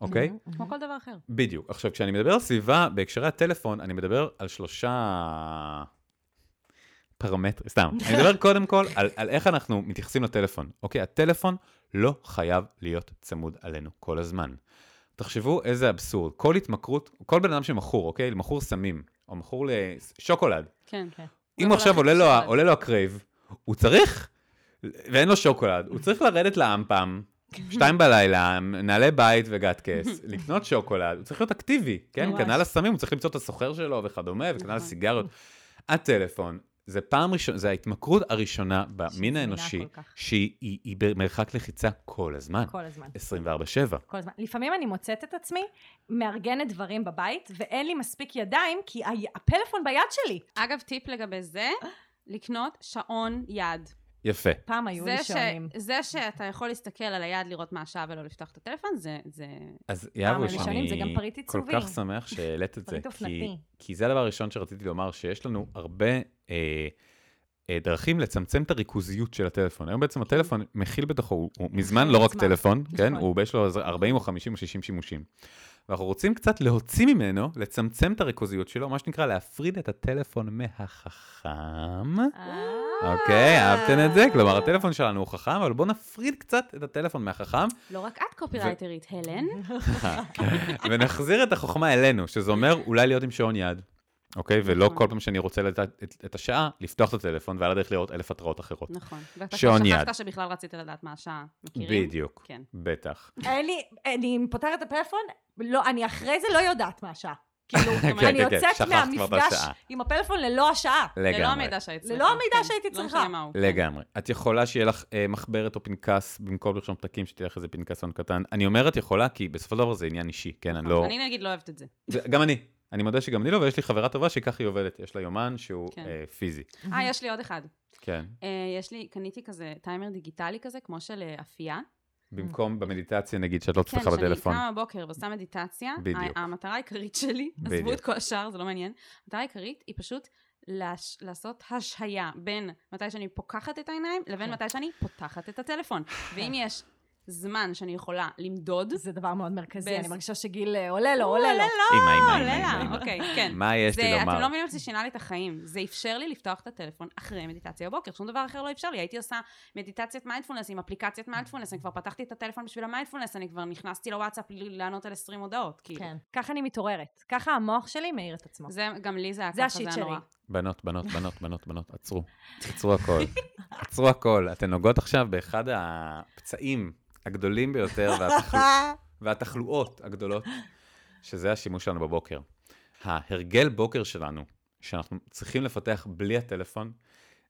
S1: אוקיי?
S3: כמו כל דבר אחר.
S1: בדיוק. עכשיו, כשאני מדבר על סביבה בהקשרי הטלפון, אני מדבר על שלושה פרמטרים, סתם. אני מדבר קודם כל על, על איך אנחנו מתייחסים לטלפון. אוקיי, הטלפון לא חייב להיות צמוד עלינו כל הזמן. תחשבו איזה אבסורד. כל התמכרות, כל בן אדם שמכור, אוקיי? מכור סמים, או מכור לשוקולד.
S3: כן.
S2: כן.
S1: אם
S3: לא
S1: עכשיו
S3: יכול
S1: עולה לו. עולה לו ה crave, הוא צריך, ואין לו שוקולד, הוא צריך לרדת ל AM:PM, שתיים בלילה, נעלי בית וגטקס, לקנות שוקולד, הוא צריך להיות אקטיבי, כן? כנ"ל הסמים, הוא צריך למצוא את הסוחר שלו וכדומה, וכנ"ל
S3: נכון.
S1: הסיגריות. הטלפון, זה פעם ראשונה, זה ההתמכרות הראשונה במין האנושי. שהיא היא- היא במרחק לחיצה כל הזמן,
S2: כל הזמן.
S1: 24/7.
S2: כל הזמן. לפעמים אני מוצאת את עצמי מארגנת דברים בבית, ואין לי מספיק ידיים, כי הפלאפון ביד שלי.
S3: אגב, טיפ לגבי זה, לקנות שעון יד.
S1: יפה.
S2: פעם היו
S3: זה,
S2: לי
S3: ש...
S2: שעונים.
S3: זה שאתה יכול להסתכל על היד לראות מה השעה ולא לפתוח את הטלפון, זה... זה...
S1: אז יאבוש,
S2: הראשונים זה גם
S1: אני
S2: פריט
S1: כל. כך שמח שהעלית את זה,
S2: פריט
S1: כי,
S2: אופנתי.
S1: כי זה הדבר הראשון שרציתי לומר, שיש לנו הרבה אה, אה, דרכים לצמצם את הריכוזיות של הטלפון. היום בעצם הטלפון מכיל בתוכו, הוא, הוא מזמן לא רק. טלפון, כן?
S2: נכון.
S1: הוא יש לו איזה 40 או 50 או 60 שימושים. ואנחנו רוצים קצת להוציא ממנו, לצמצם את הריכוזיות שלו, מה שנקרא להפריד את הטלפון מהחכם.
S2: אה.
S1: אוקיי, אהבתם את זה? כלומר, הטלפון שלנו הוא חכם, אבל בואו נפריד קצת את הטלפון מהחכם,
S3: לא רק את קופירייטרית, הלן.
S1: ונחזיר את החוכמה אלינו, שזה אומר אולי להיות עם שעון יד, אוקיי? ולא
S3: נכון.
S1: כל פעם שאני רוצה לדעת את, את השעה, לפתוח את הטלפון ועל הדרך לראות אלף התראות אחרות.
S3: נכון. ואתה
S1: שעון יד.
S3: שכחת שבכלל רצית לדעת מה השעה. מכירים?
S1: בדיוק,
S3: כן.
S1: בטח.
S2: אין לי, אני פותחת את הפלאפון, לא, אני אחרי זה לא יודעת מה השעה. כאילו,
S1: כן,
S2: אני
S1: כן, כן,
S2: יוצאת מהמפגש. עם הפלאפון ללא השעה.
S1: לגמרי.
S3: ללא המידע שהיית צריכה.
S2: ללא המידע. שהייתי
S3: לא
S2: צריכה.
S1: לגמרי. את יכולה שיהיה לך אה, מחברת או פנקס, במקום לרשום פתקים, שתהיה לך איזה פנקסון קטן. אני אומר את יכולה, כי בסופו של דבר זה עניין אישי, כן? אני לא...
S3: אני נגיד לא אוהבת את. זה-
S1: גם אני. אני מודה שגם אני לא, ויש לי חברה טובה שככה היא עובדת. יש לה יומן שהוא
S3: כן.
S1: אה, פיזי.
S3: אה, יש לי עוד אחד.
S1: כן.
S3: אה, יש לי, קניתי כזה טיימר דיגיטלי כזה, כמו של אה, אפייה.
S1: במקום במדיטציה, נגיד, שאת לא
S3: כן,
S1: צריכה
S3: שאני
S1: בטלפון.
S3: קמה בבוקר ועושה מדיטציה,
S1: בדיוק.
S3: המטרה העיקרית שלי, עזבו. את כל השאר, זה לא מעניין, המטרה העיקרית היא פשוט לש... לעשות השהיה בין מתי שאני פוקחת את העיניים לבין
S2: כן.
S3: מתי שאני פותחת את הטלפון. ואם יש זמן שאני יכולה למדוד,
S2: זה דבר מאוד מרכזי, אני מרגישה שגיל אה, עולה לו, עולה לו.
S1: אמא,
S3: לא,
S1: אמא,
S3: עולה
S1: אמא.
S3: אוקיי, כן.
S1: מה יש לי
S3: זה, אתם לא
S1: לומר?
S3: מבינים איך זה שינה לי את החיים. זה אפשר לי לפתוח את הטלפון אחרי מדיטציה בבוקר, שום דבר אחר לא אפשר לי. הייתי עושה מדיטציית מיינדפולנס עם אפליקציית מיינדפולנס, אני כבר פתחתי את הטלפון בשביל המיינדפולנס, אני כבר נכנסתי לוואטסאפ לענות על 20 הודעות, כאילו.
S2: כן. ככה אני מתעוררת. ככה המוח שלי מאיר את עצמו.
S3: זה, גם לי זה היה ככה, זה
S2: שלי.
S1: בנות, בנות, בנות, בנות, בנות, עצרו. עצרו הכל. עצרו הכל. אתן נוגעות עכשיו באחד הפצעים הגדולים ביותר והתחלו... והתחלואות הגדולות, שזה השימוש שלנו בבוקר. ההרגל בוקר שלנו, שאנחנו צריכים לפתח בלי הטלפון,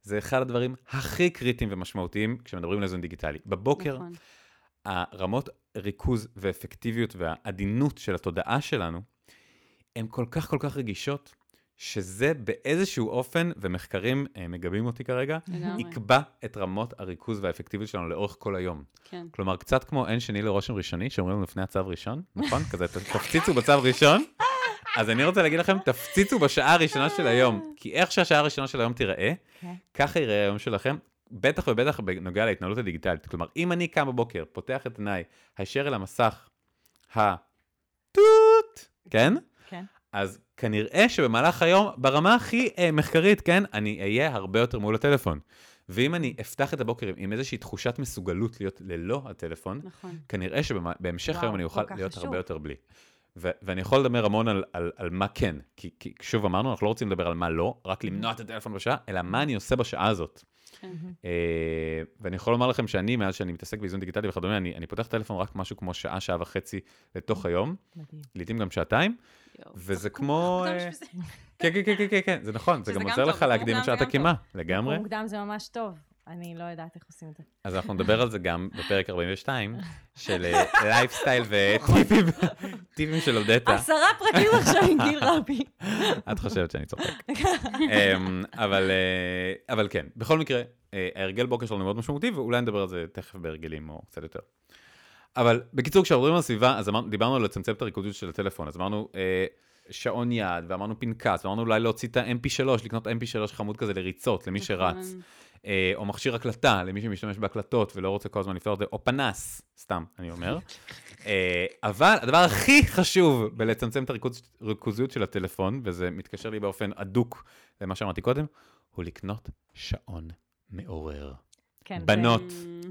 S1: זה אחד הדברים הכי קריטיים ומשמעותיים כשמדברים על איזון דיגיטלי. בבוקר,
S3: נכון.
S1: הרמות ריכוז ואפקטיביות והעדינות של התודעה שלנו, הן כל כך כל כך רגישות, שזה באיזשהו אופן, ומחקרים אה, מגבים אותי כרגע,
S3: לגמרי.
S1: יקבע את רמות הריכוז והאפקטיביות שלנו לאורך כל היום.
S3: כן.
S1: כלומר, קצת כמו אין שני לרושם ראשוני, שאומרים לנו לפני הצו ראשון, נכון? כזה, תפציצו בצו ראשון. אז אני רוצה להגיד לכם, תפציצו בשעה הראשונה של היום, כי איך שהשעה הראשונה של היום תיראה,
S2: כן.
S1: ככה ייראה היום שלכם, בטח ובטח בנוגע להתנהלות הדיגיטלית. כלומר, אם אני קם בבוקר, פותח את עיניי, הישר אל המסך, הטוט, כן? אז כנראה שבמהלך היום, ברמה הכי אה, מחקרית, כן, אני אהיה הרבה יותר מול הטלפון. ואם אני אפתח את הבוקר עם- איזושהי תחושת מסוגלות להיות ללא הטלפון,
S3: נכון.
S1: כנראה שבהמשך היום אני
S2: כל
S1: אוכל להיות
S2: חשוב.
S1: הרבה יותר בלי. ו- ואני יכול לדבר המון על, על, על מה כן, כי, כי שוב אמרנו, אנחנו לא רוצים לדבר על מה לא, רק למנוע את הטלפון בשעה, אלא מה אני עושה בשעה הזאת.
S3: כן.
S1: אה, ואני יכול לומר לכם שאני, מאז שאני מתעסק באיזון דיגיטלי וכדומה, אני, אני פותח טלפון רק משהו כמו שעה, שעה וחצי לתוך היום. לעתים גם שעתיים. וזה כמו... אה. כן, כן, כן, כן, כן, כן, זה נכון, זה גם עוזר לך להקדים את שעת הקימה, לגמרי.
S2: מוקדם זה ממש טוב. אני לא יודעת איך עושים את זה.
S1: אז אנחנו נדבר על זה גם בפרק 42, של לייפסטייל וטיפים טיפים של אודטה.
S2: עשרה פרקים עכשיו עם גיל רבי.
S1: את חושבת שאני צוחק. אמ, אבל, אה, אבל כן, בכל מקרה, אה, ההרגל בוקר שלנו מאוד משמעותי, ואולי נדבר על זה תכף בהרגלים או קצת יותר. אבל בקיצור, כשמדברים על סביבה, אז אמרנו, דיברנו על לצמצם את הריכוזיות של הטלפון, אז אמרנו אה, שעון יד, ואמרנו פנקס, ואמרנו אולי להוציא את ה-MP3, לקנות MP3 חמוד כזה לריצות, למי שרץ. אה, או מכשיר הקלטה, למי שמשתמש בהקלטות ולא רוצה כל הזמן לפתור את זה, או פנס, סתם, אני אומר. אה, אבל הדבר הכי חשוב בלצמצם את הריכוז- הריכוזיות של הטלפון, וזה מתקשר לי באופן הדוק למה שאמרתי קודם, הוא לקנות שעון מעורר.
S2: כן, זה-
S1: בנות,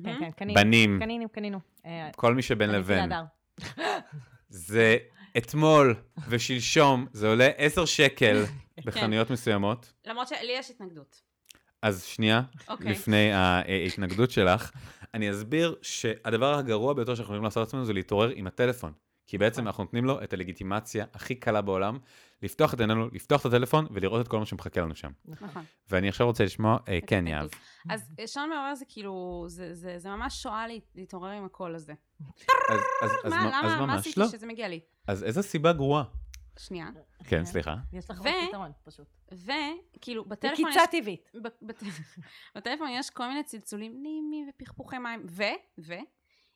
S2: כן, כן, קנינו.
S1: בנים,
S2: קנינו, קנינו. אה,
S1: כל מי שבין לבין. זה אתמול ושלשום, זה עולה 10 שקל בחנויות מסוימות.
S3: למרות שלי יש התנגדות.
S1: אז שנייה,
S3: אוקיי.
S1: לפני ההתנגדות שלך, אני אסביר שהדבר הגרוע ביותר שאנחנו יכולים לעשות לעצמנו זה להתעורר עם הטלפון. כי בעצם אנחנו נותנים לו את הלגיטימציה הכי קלה בעולם, לפתוח את עינינו, לפתוח את הטלפון ולראות את כל מה שמחכה לנו שם.
S3: נכון.
S1: ואני עכשיו רוצה לשמוע, אה, כן. יהב.
S3: אז אה, שעון מעורר זה כאילו, זה- זה זה ממש שואה לה- להתעורר עם הקול הזה.
S1: אז- אז- אז
S3: מה,
S1: מה- אז
S3: למה, מה
S1: ממש
S3: עשיתי
S1: לא.
S3: שזה מגיע לי?
S1: אז איזו סיבה גרועה?
S3: שנייה.
S1: כן, סליחה.
S2: יש לך עוד פתרון, פשוט.
S3: וכאילו, בטלפון יש...
S2: בקיצה טבעית.
S3: בטלפון יש כל מיני צלצולים נעימים ופכפוכי מים, ו, ו,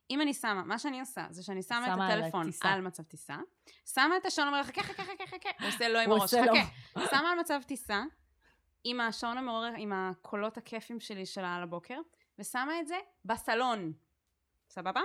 S3: אם אני שמה, מה שאני עושה, זה שאני שמה
S2: שמה
S3: את הטלפון. על מצב טיסה, שמה את השעון המעורר, חכה, חכה, חכה, חכה, הוא עושה לא עם הראש. חכה, שמה על מצב טיסה, עם השעון המעורר, עם הקולות הכיפים שלי של על הבוקר, ושמה את זה בסלון, סבבה?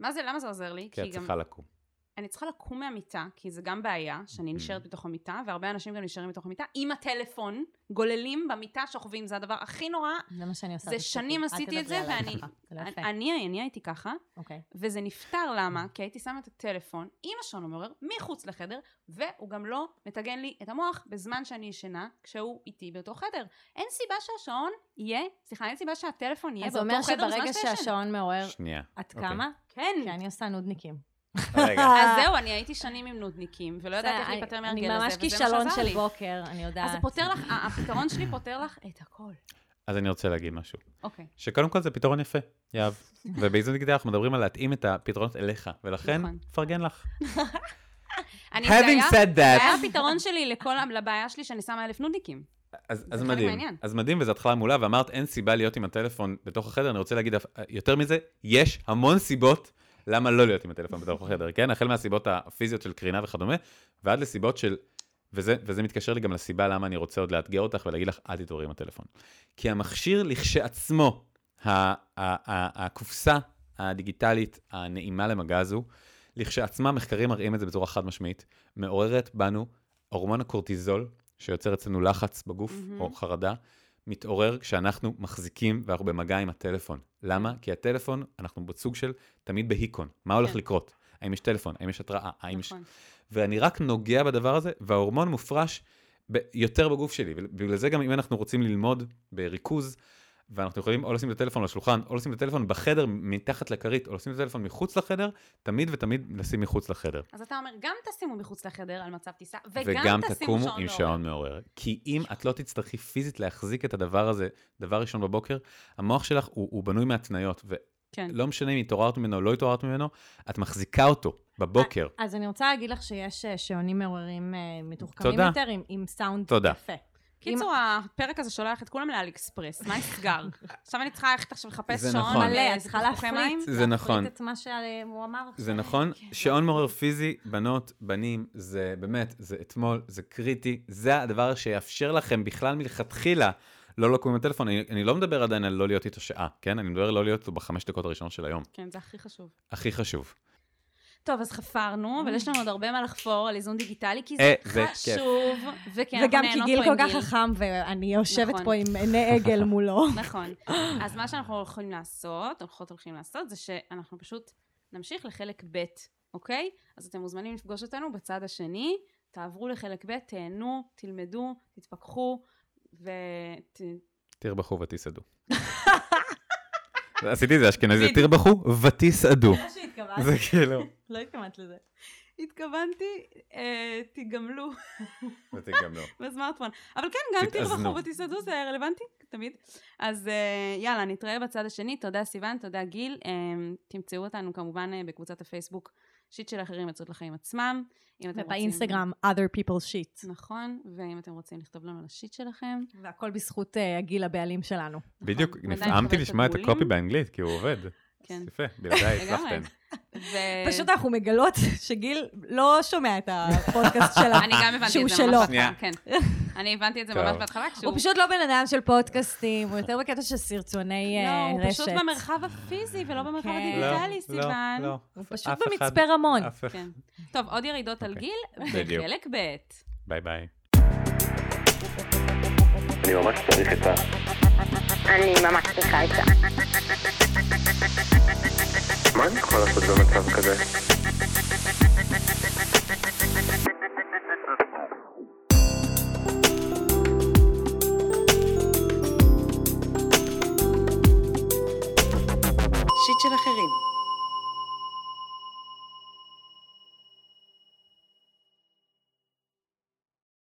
S3: מה זה, למה זה עוזר לי?
S1: כי את צריכה לקום.
S3: אני צריכה לקום מהמיטה, כי זה גם בעיה, שאני
S1: Mm.
S3: נשארת בתוך המיטה, והרבה אנשים גם נשארים בתוך המיטה, עם הטלפון, גוללים במיטה, שוכבים, זה הדבר הכי נורא.
S2: זה מה שאני עושה.
S3: זה. שנים עשיתי את זה, ואני-
S2: לא.
S3: אני, אני הייתי ככה,
S2: אוקיי.
S3: וזה נפתר למה? כי הייתי שמה את הטלפון עם השעון המעורר מחוץ לחדר, והוא גם לא מטגן לי את המוח בזמן שאני ישנה, כשהוא איתי באותו חדר. אין סיבה שהשעון יהיה, סליחה, אין סיבה שהטלפון יהיה
S2: אז
S3: באותו
S2: אומר
S3: חדר בזמן
S2: שברגע
S3: שאתה ישן.
S2: שהשעון מעורר,
S1: שנייה.
S2: את
S1: אוקיי.
S2: קמה?
S3: כן,
S2: כי אני עושה נודניקים.
S3: אז זהו, אני הייתי שנים עם נודניקים, ולא ידעתי איך
S2: אני-
S3: להיפטר
S2: אני
S3: מהרגל הזה,
S2: ממש
S3: וזה
S2: כישלון של. בוקר, אני יודעת.
S3: אז זה פותר לך, הפתרון שלי פותר לך את הכל.
S1: אז אני רוצה להגיד משהו.
S3: אוקיי.
S1: שקודם כל זה פתרון יפה, יהב. ובאיזון דיגיטלי אנחנו מדברים על להתאים את הפתרונות אליך, ולכן,
S3: נכון.
S1: מפרגן לך.
S3: אני, זה
S1: Having said
S3: זה
S1: that,
S3: היה הפתרון שלי לכל, לבעיה שלי שאני שמה אלף נודניקים.
S1: אז, אז מדהים,
S3: מהעניין.
S1: אז מדהים, וזו התחלה מעולה, ואמרת אין סיבה להיות עם הטלפון בתוך החדר, אני רוצה להגיד, יותר מזה, יש המון סיבות למה לא להיות עם הטלפון בתוך החדר, כן? החל מהסיבות הפיזיות של קרינה וכדומה, ועד לסיבות של, וזה, וזה מתקשר לי גם לסיבה למה אני רוצה עוד לאתגר אותך ולהגיד לך, אל תתעוררי עם הטלפון. כי המכשיר לכשעצמו, הקופסה הדיגיטלית הנעימה למגע הזו, לכשעצמה, מחקרים מראים את זה בצורה חד משמעית, מעוררת בנו הורמון הקורטיזול, שיוצר אצלנו לחץ בגוף
S3: מהמם.
S1: או חרדה, מתעורר כשאנחנו מחזיקים ואנחנו במגע עם הטלפון. למה? כי הטלפון, אנחנו בסוג של תמיד בהיקון. מה הולך
S3: כן.
S1: לקרות? האם יש טלפון? האם יש התראה? האם יש...
S3: נכון.
S1: ואני רק נוגע בדבר הזה, וההורמון מופרש ב- יותר בגוף שלי. ובגלל זה גם אם אנחנו רוצים ללמוד בריכוז, ואנחנו יכולים או לשים את הטלפון על השולחן, או לשים את הטלפון בחדר מתחת לכרית, או לשים את הטלפון מחוץ לחדר, תמיד ותמיד לשים מחוץ לחדר.
S3: אז אתה אומר, גם תשימו מחוץ לחדר על מצב טיסה, וגם,
S1: וגם
S3: תשימו
S1: תקומו
S3: שעון
S1: עם
S3: מעורר.
S1: שעון מעורר. כי אם את לא תצטרכי פיזית להחזיק את הדבר הזה, דבר ראשון בבוקר, המוח שלך הוא, הוא בנוי מהתניות,
S3: כן.
S1: ולא משנה אם התעוררת ממנו או לא התעוררת ממנו, את מחזיקה אותו בבוקר.
S2: אז אני רוצה להגיד לך שיש אה, שעונים מעוררים אה, מתוחכמים. יותר עם- עם סאונד
S1: תודה.
S2: יפה.
S3: קיצור, הפרק הזה שולח את כולם לאלי אקספרס, מה נסגר? עכשיו אני צריכה ללכת עכשיו לחפש שעון
S1: נכון.
S2: מלא, את צריכה להפריט.
S1: זה נכון.
S2: להפריט את מה שהוא אמר.
S1: זה נכון, שעון מעורר פיזי, בנות, בנים, זה באמת, זה אתמול, זה קריטי, זה הדבר שיאפשר לכם בכלל מלכתחילה לא לקום עם הטלפון. אני, אני לא מדבר עדיין על לא להיות איתו שעה, כן? אני מדבר לא להיות איתו בחמש דקות הראשונות של היום.
S3: כן, זה הכי חשוב.
S1: הכי חשוב.
S3: טוב, אז חפרנו, אבל יש לנו עוד הרבה מה לחפור על איזון דיגיטלי, כי
S1: אה,
S3: זה
S1: כיף.
S3: חשוב, וכן, אנחנו
S2: וגם כי
S3: נהנות
S2: גיל
S3: פה
S2: כל
S3: עם
S2: כך
S3: גיל.
S2: חכם, ואני יושבת
S3: נכון.
S2: פה עם עיני עגל מולו.
S3: נכון. אז מה שאנחנו הולכים לעשות, הולכות הולכים לעשות, זה שאנחנו פשוט נמשיך לחלק ב', אוקיי? אז אתם מוזמנים לפגוש אותנו בצד השני, תעברו לחלק ב', תהנו, תלמדו, תתפכחו, ות...
S1: תרבחו ותסעדו. עשיתי את זה אשכנזי. תרבחו ותסעדו.
S2: שהתכוונתי.
S1: זה כאילו...
S2: לא התכוונת לזה.
S3: התכוונתי, אה, תיגמלו
S1: ותגמלו.
S3: בסמארטפון. אבל כן, גם. תרבחו ותסעדו, זה רלוונטי, תמיד. אז אה, יאללה, נתראה בצד השני. תודה סיוון, תודה גיל. אה, תמצאו אותנו כמובן אה, בקבוצת הפייסבוק שיט של אחרים יוצאות לחיים עצמם. אם אתם רוצים...
S2: ובאינסטגרם, other people's shit.
S3: נכון, ואם אתם רוצים לכתוב לנו על השיט שלכם.
S2: והכל בזכות אה, הגיל הבעלים שלנו.
S1: בדיוק,
S3: נכון,
S1: נפעמתי לשמוע את. הקופי באנגלית, כי הוא עובד.
S3: כן.
S1: יפה, בלעדיי. הצלחתם.
S3: ו-
S2: פשוט אנחנו מגלות שגיל לא שומע את הפודקאסט שלה.
S3: אני גם הבנתי
S2: שהוא
S3: את זה
S2: שלו.
S3: ממש. בהתחלה, כן. אני הבנתי את זה. ממש בהתחלה, כשהוא...
S2: הוא פשוט לא בן אדם של פודקאסטים, הוא יותר בקטע של סרטוני
S3: לא,
S2: אה,
S3: הוא
S2: רשת.
S3: פשוט במרחב הפיזי ולא במרחב
S2: כן.
S3: הדיגיטלי,
S1: לא,
S3: סיוון.
S1: לא.
S2: הוא פשוט במצפה רמון.
S3: כן. טוב, עוד ירידות על
S1: אוקיי.
S3: גיל. בחלק ב'.
S1: ביי ביי.
S4: אני ממש צריך את ה...
S5: אני ממש צריכה את זה.
S4: מה אני יכול לעשות במצב כזה?
S6: שיט של אחרים.